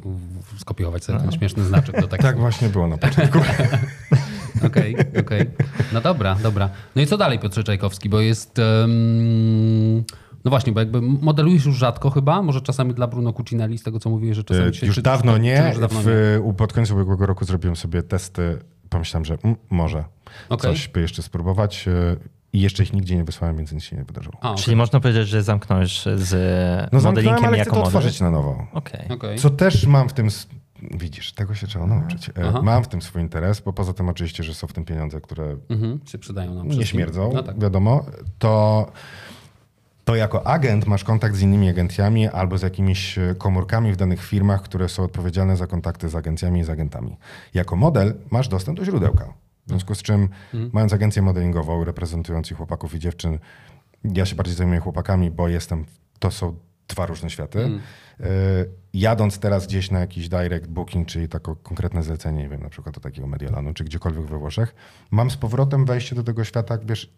skopiować sobie ten śmieszny znaczek do tekstu. Tak właśnie było na początku. Okej, okej. No dobra, dobra. No i co dalej, Piotrze Czajkowski? Bo jest... em, no właśnie, bo jakby modelujesz już rzadko chyba, może czasami dla Bruno Cucinelli, z tego co mówiłeś, że czasami się... Już czy- dawno czy- nie. czy już dawno nie? W, u- pod koniec ubiegłego roku zrobiłem sobie testy. Pomyślałem, że mm, może Okej. coś by jeszcze spróbować. y, I jeszcze ich nigdzie nie wysłałem, więc nic się nie wydarzyło. A, okej. Czyli można powiedzieć, że zamknąłeś z No modelingiem ale chcę jako to model? otworzyć na nowo. Okej. Okej. Co też mam w tym... Widzisz, tego się trzeba nauczyć. E, Aha. Mam w tym swój interes, bo poza tym oczywiście, że są w tym pieniądze, które Mhm, się przydają nam nie wszystkim. śmierdzą, No tak. wiadomo, to, to jako agent masz kontakt z innymi agencjami albo z jakimiś e, komórkami w danych firmach, które są odpowiedzialne za kontakty z agencjami i z agentami. Jako model masz dostęp do źródełka. W związku z czym, mając agencję modelingową, reprezentując i chłopaków i dziewczyn, ja się bardziej zajmuję chłopakami, bo jestem, to są dwa różne światy. E, Jadąc teraz gdzieś na jakiś direct booking, czyli takie konkretne zlecenie, nie wiem, na przykład do takiego Mediolanu, czy gdziekolwiek we Włoszech, mam z powrotem wejście do tego świata, jak wiesz,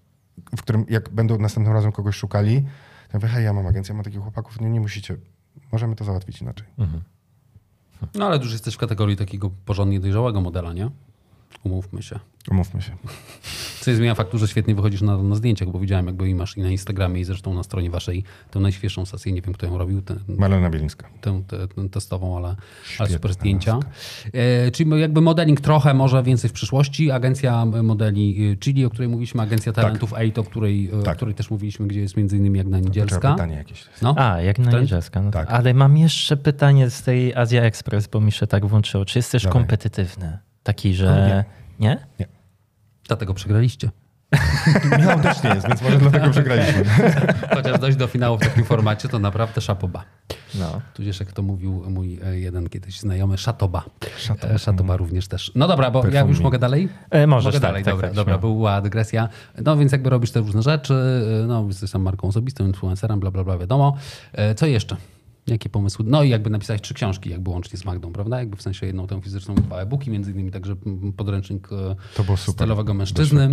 w którym jak będą następnym razem kogoś szukali, to ja mówię, hej, ja mam agencję, mam takich chłopaków, nie, nie musicie, możemy to załatwić inaczej. No ale już jesteś w kategorii takiego porządnie dojrzałego modela, nie? Umówmy się. Umówmy się. Co nie zmienia faktu, że świetnie wychodzisz na, na zdjęciach, bo widziałem jakby i masz i na Instagramie i zresztą na stronie waszej tę najświeższą sesję, nie wiem kto ją robił, tę, Marlena Bielińska. tę, tę, tę testową, ale, ale super zdjęcia. E, czyli jakby modeling trochę, może więcej w przyszłości. Agencja modeli e, Chili, o której mówiliśmy, agencja talentów Eight, o której, e, o Tak. której też mówiliśmy, gdzie jest między innymi Jagna Niedzielska. pytanie jakieś. No. A, jak na Ten- niedzielska. No Tak. tak. Ale mam jeszcze pytanie z tej Azja Express, bo mi się tak włączyło. Czy jesteś Dawaj. kompetywny? Taki, że... Nie? Dlatego przegraliście. Michał też nie jest, więc może dlatego przegraliśmy. Chociaż dojść do finału w takim formacie, to naprawdę szapoba. No. Tudzież jak to mówił mój e, jeden kiedyś znajomy, szatoba. Szatoba, szatoba również też. No dobra, bo ja już mogę dalej? E, możesz, mogę tak, dalej, tak, dobra, tak, dobra śmiało. była dygresja. No więc jakby robisz te różne rzeczy, e, no jesteś tam marką osobistą, influencerem, bla, bla, bla, wiadomo. E, Co jeszcze? Jakie pomysły? No i jakby napisałeś trzy książki, jakby łącznie z Magdą, prawda? Jakby w sensie jedną tą fizyczną, dwa e-booki, między innymi także podręcznik e, To było super. stylowego mężczyzny.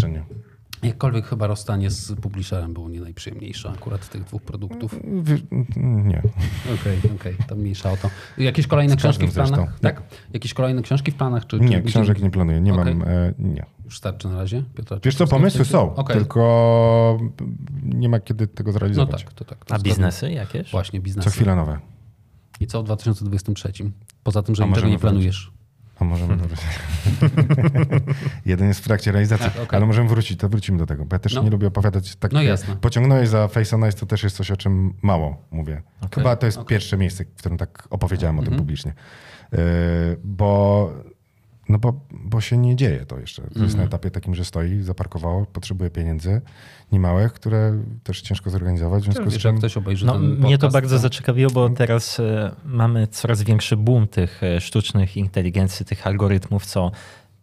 Jakkolwiek chyba rozstanie z publisherem było nie najprzyjemniejsze akurat tych dwóch produktów. Nie. Okej, okej, to mniejsza o to. Jakieś kolejne książki w planach? zresztą. Tak? Jakieś kolejne książki w planach? Czy, Nie, czy książek nie planuję. Nie Okej. mam. E, nie. Już starczy na razie? Piotra Wiesz co, pomysły są, Okej. tylko nie ma kiedy tego No zrealizować. tak, to tak. To A biznesy jakieś? Właśnie, biznesy. Co chwila nowe. I co w 2023? Poza tym, że niczego nie planujesz. A możemy wrócić. Jeden jest w trakcie realizacji, Tak, okej. ale możemy wrócić, to wrócimy do tego, bo ja też No. nie lubię opowiadać tak. No jasne. Pociągnąłeś za Face on Ice, to też jest coś, o czym mało mówię. Chyba to jest okej. pierwsze miejsce, w którym tak opowiedziałem o tym Mhm. publicznie. Yy, bo, no bo, bo się nie dzieje to jeszcze. To Mhm. jest na etapie takim, że stoi, zaparkowało, potrzebuje pieniędzy niemałych, które też ciężko zorganizować. W związku z Wiesz, czym ktoś obejrzy No, mnie to bardzo zaciekawiło, bo teraz e, mamy coraz większy boom tych e, sztucznych inteligencji, tych algorytmów, co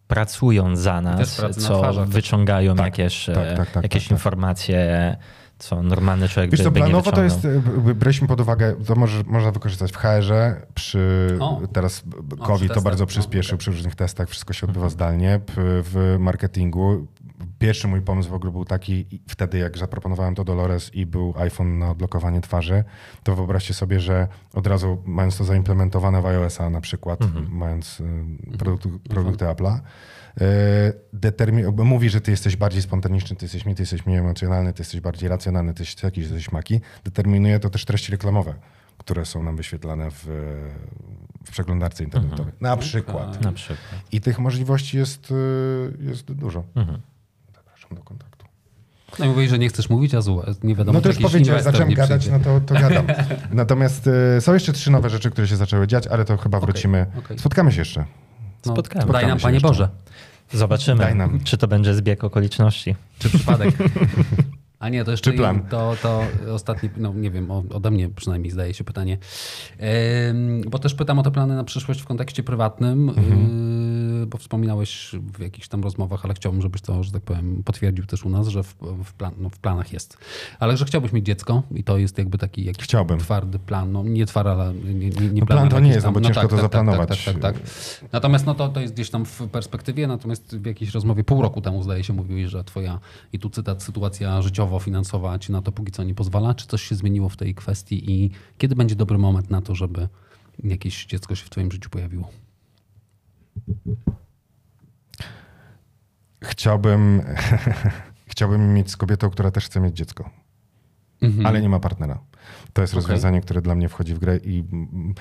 pracują za nas, na co twarzach wyciągają Tak, jakieś, e, tak, tak, tak, jakieś tak, tak. informacje, co normalny człowiek Wiesz by, co, nie planowo to jest, braliśmy pod uwagę, to może, można wykorzystać w HR-ze, przy O. teraz COVID to testach, bardzo no, przyspieszył okej. przy różnych testach, wszystko się odbywa zdalnie, P- w marketingu. Pierwszy mój pomysł w ogóle był taki, wtedy jak zaproponowałem to Dolores i był iPhone na odblokowanie twarzy, to wyobraźcie sobie, że od razu mając to zaimplementowane w iOS-a na przykład, mając y, produkty, produkty Apple'a, y, determi- mówi, że ty jesteś bardziej spontaniczny, ty jesteś mniej, ty jesteś mniej emocjonalny, ty jesteś bardziej racjonalny, ty jesteś taki, ty jesteś maki. Determinuje to też treści reklamowe, które są nam wyświetlane w, w przeglądarce internetowej. Na przykład. Na przykład. I tych możliwości jest, y, jest dużo. Zapraszam do kontaktu. No i mówisz, że nie chcesz mówić, a złe. Nie wiadomo, No to już powiedziałem, zacząłem gadać, przyjdzie. no to, to gadam. Natomiast y, są jeszcze trzy nowe rzeczy, które się zaczęły dziać, ale to chyba wrócimy. okej. Spotkamy się jeszcze. No, Spotkamy. Daj nam, się Panie jeszcze. Boże. Zobaczymy, Daj nam. czy to będzie zbieg okoliczności. Czy przypadek? A nie, to jeszcze Czy plan? To, to ostatnie, no nie wiem, ode mnie przynajmniej zdaje się pytanie. Bo też pytam o te plany na przyszłość w kontekście prywatnym, yy, bo wspominałeś w jakichś tam rozmowach, ale chciałbym, żebyś to, że tak powiem, potwierdził też u nas, że w, w, plan, no, w planach jest. Ale że chciałbyś mieć dziecko i to jest jakby taki jakiś Chciałbym. twardy plan, no nie twardy, ale nie, nie, nie No plan, to nie jest, no bo ciężko to zaplanować. Tak, tak, tak, tak. Natomiast no to, to jest gdzieś tam w perspektywie, natomiast w jakiejś rozmowie pół roku temu zdaje się mówiłeś, że twoja, i tu cytat, sytuacja życiowo-finansowa ci na to póki co nie pozwala. Czy coś się zmieniło w tej kwestii i kiedy będzie dobry moment na to, żeby jakieś dziecko się w twoim życiu pojawiło? Chciałbym, chciałbym mieć z kobietą, która też chce mieć dziecko, Mhm. ale nie ma partnera. To jest Okej. rozwiązanie, które dla mnie wchodzi w grę i mm,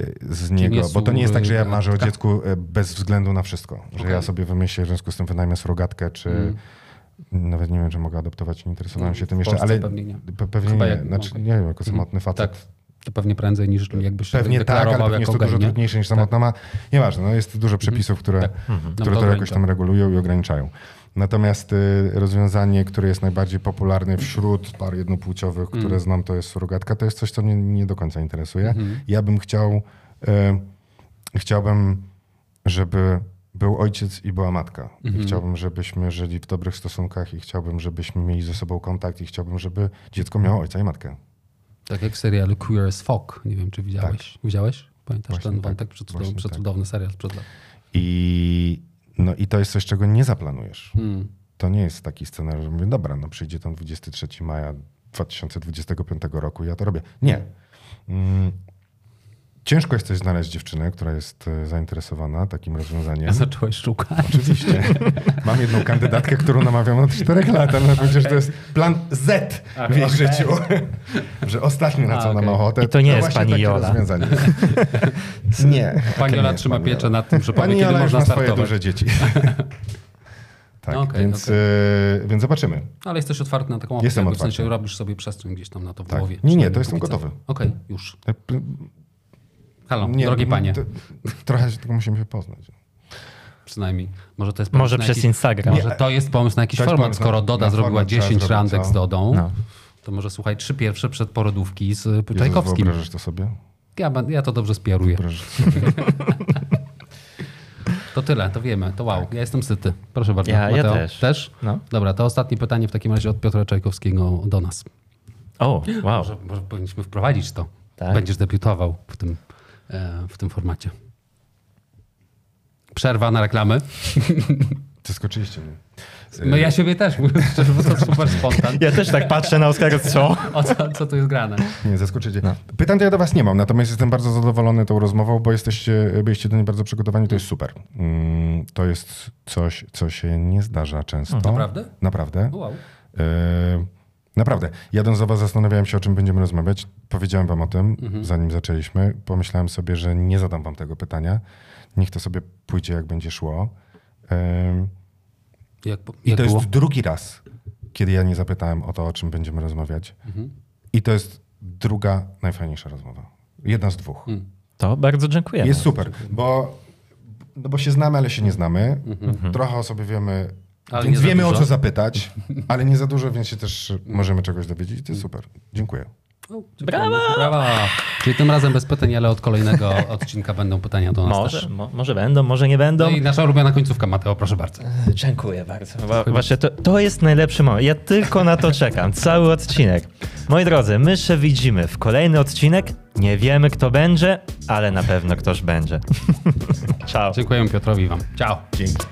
y, z niego, bo to nie jest tak, że ja marzę o surrogatka? dziecku y, bez względu na wszystko. Że Okej. ja sobie wymyślę, w związku z tym wynajmę surrogatkę, czy Mm. nawet nie wiem, czy mogę adoptować, nie interesowałem No, się tym jeszcze, ale pewnie nie. pe- pewnie nie. Znaczy, okej. nie wiem, jako samotny facet. Tak, to pewnie prędzej niż jakbyś się Pewnie tak, ale pewnie jest to dużo nie? trudniejsze niż samotna ma. Nieważne, no jest dużo przepisów, które, Tak. które No, to to jakoś tam regulują i ograniczają. Natomiast y, rozwiązanie, które jest najbardziej popularne wśród par jednopłciowych, które Mm. znam, to jest surogatka, to jest coś, co mnie nie do końca interesuje. Mhm. Ja bym chciał, y, chciałbym, żeby był ojciec i była matka. Mhm. I chciałbym, żebyśmy żyli w dobrych stosunkach i chciałbym, żebyśmy mieli ze sobą kontakt i chciałbym, żeby dziecko miało ojca i matkę. Tak jak w serialu Queer as Folk. Nie wiem, czy widziałeś. Widziałeś? Pamiętasz Właśnie ten tak. wątek? Przecudowny, Właśnie tak. przecudowny serial sprzed lat. I, no, I to jest coś, czego nie zaplanujesz. Hmm. To nie jest taki scenariusz, że mówię, dobra, no przyjdzie tam 23 maja 2025 roku, ja to robię. Nie. Ciężko jest coś znaleźć dziewczynę, która jest e, zainteresowana takim rozwiązaniem. Ja zacząłeś szukać. Oczywiście. Mam jedną kandydatkę, którą namawiam od 4 lat, ale przecież to jest plan Z w jej życiu. że ostatnie, na co A, ona ma ochotę, I to nie jest właśnie pani takie Jola. rozwiązanie. nie. Pani to Jola jest trzyma pani pieczę nad tym, że Pani Jola można ma swoje startować. duże dzieci. tak, Okej, więc, okej. e, więc zobaczymy. Ale jesteś otwarty na taką opcję, Jestem w sensie robisz sobie przestrzeń gdzieś tam na to w Tak. głowie. Nie, nie, to jestem gotowy. Okej, już. Halo, nie, drogie panie. To, trochę się tylko musimy się poznać. Przynajmniej. Może to jest Może przez jakiś, Instagram. Może to jest pomysł na jakiś format. na- Skoro Doda na zrobiła format trzeba 10 zrobić, randek co? z Dodą, No. to może słuchaj, trzy pierwsze przed porodówki z y, Jezus, Czajkowskim. Wyobrażasz to sobie? Ja, ja to dobrze spiaruję. Wyobrażasz to tyle, to wiemy. To wow, ja jestem syty. Proszę bardzo. Ja- ja Mateo, też. Też? No. Dobra, to ostatnie pytanie w takim razie od Piotra Czajkowskiego do nas. O, wow. Może, może powinniśmy wprowadzić to. Tak. będziesz debiutował w tym, w tym formacie. Przerwa na reklamy. Zaskoczyliście mnie. No ja siebie też, szczerze, bo to super spontan. Ja też tak patrzę na Oskara, co? O co, co tu jest grane? Nie, zaskoczycie. Pytań to ja do was nie mam, natomiast jestem bardzo zadowolony tą rozmową, bo jesteście, byliście do niej bardzo przygotowani, to jest super. Mm, To jest coś, co się nie zdarza często. Naprawdę? Naprawdę. Wow. E, Naprawdę. Jadąc za was zastanawiałem się, o czym będziemy rozmawiać. Powiedziałem wam o tym, Mhm. zanim zaczęliśmy. Pomyślałem sobie, że nie zadam wam tego pytania. Niech to sobie pójdzie, jak będzie szło. E, Jak, I jak to było? jest drugi raz, kiedy ja nie zapytałem o to, o czym będziemy rozmawiać. Mhm. I to jest druga najfajniejsza rozmowa. Jedna z dwóch. Mm. To bardzo dziękujemy. Jest super, bo, no bo się znamy, ale się nie znamy. Trochę o sobie wiemy, Mhm. Ale więc wiemy o co zapytać, ale nie za dużo, więc się też możemy czegoś dowiedzieć. To jest super. Dziękuję. Brawa! Brawa! Czyli tym razem bez pytań, ale od kolejnego odcinka będą pytania do nas Może, też. mo, może będą, może nie będą. No i nasza ulubiona końcówka, Mateo, proszę bardzo. Dziękuję bardzo. Właśnie to, to jest najlepszy moment. Ja tylko na to czekam. Cały odcinek. Moi drodzy, my się widzimy w kolejny odcinek. Nie wiemy, kto będzie, ale na pewno ktoś będzie. Ciao. Dziękujemy Piotrowi wam. Ciao. Dzięki.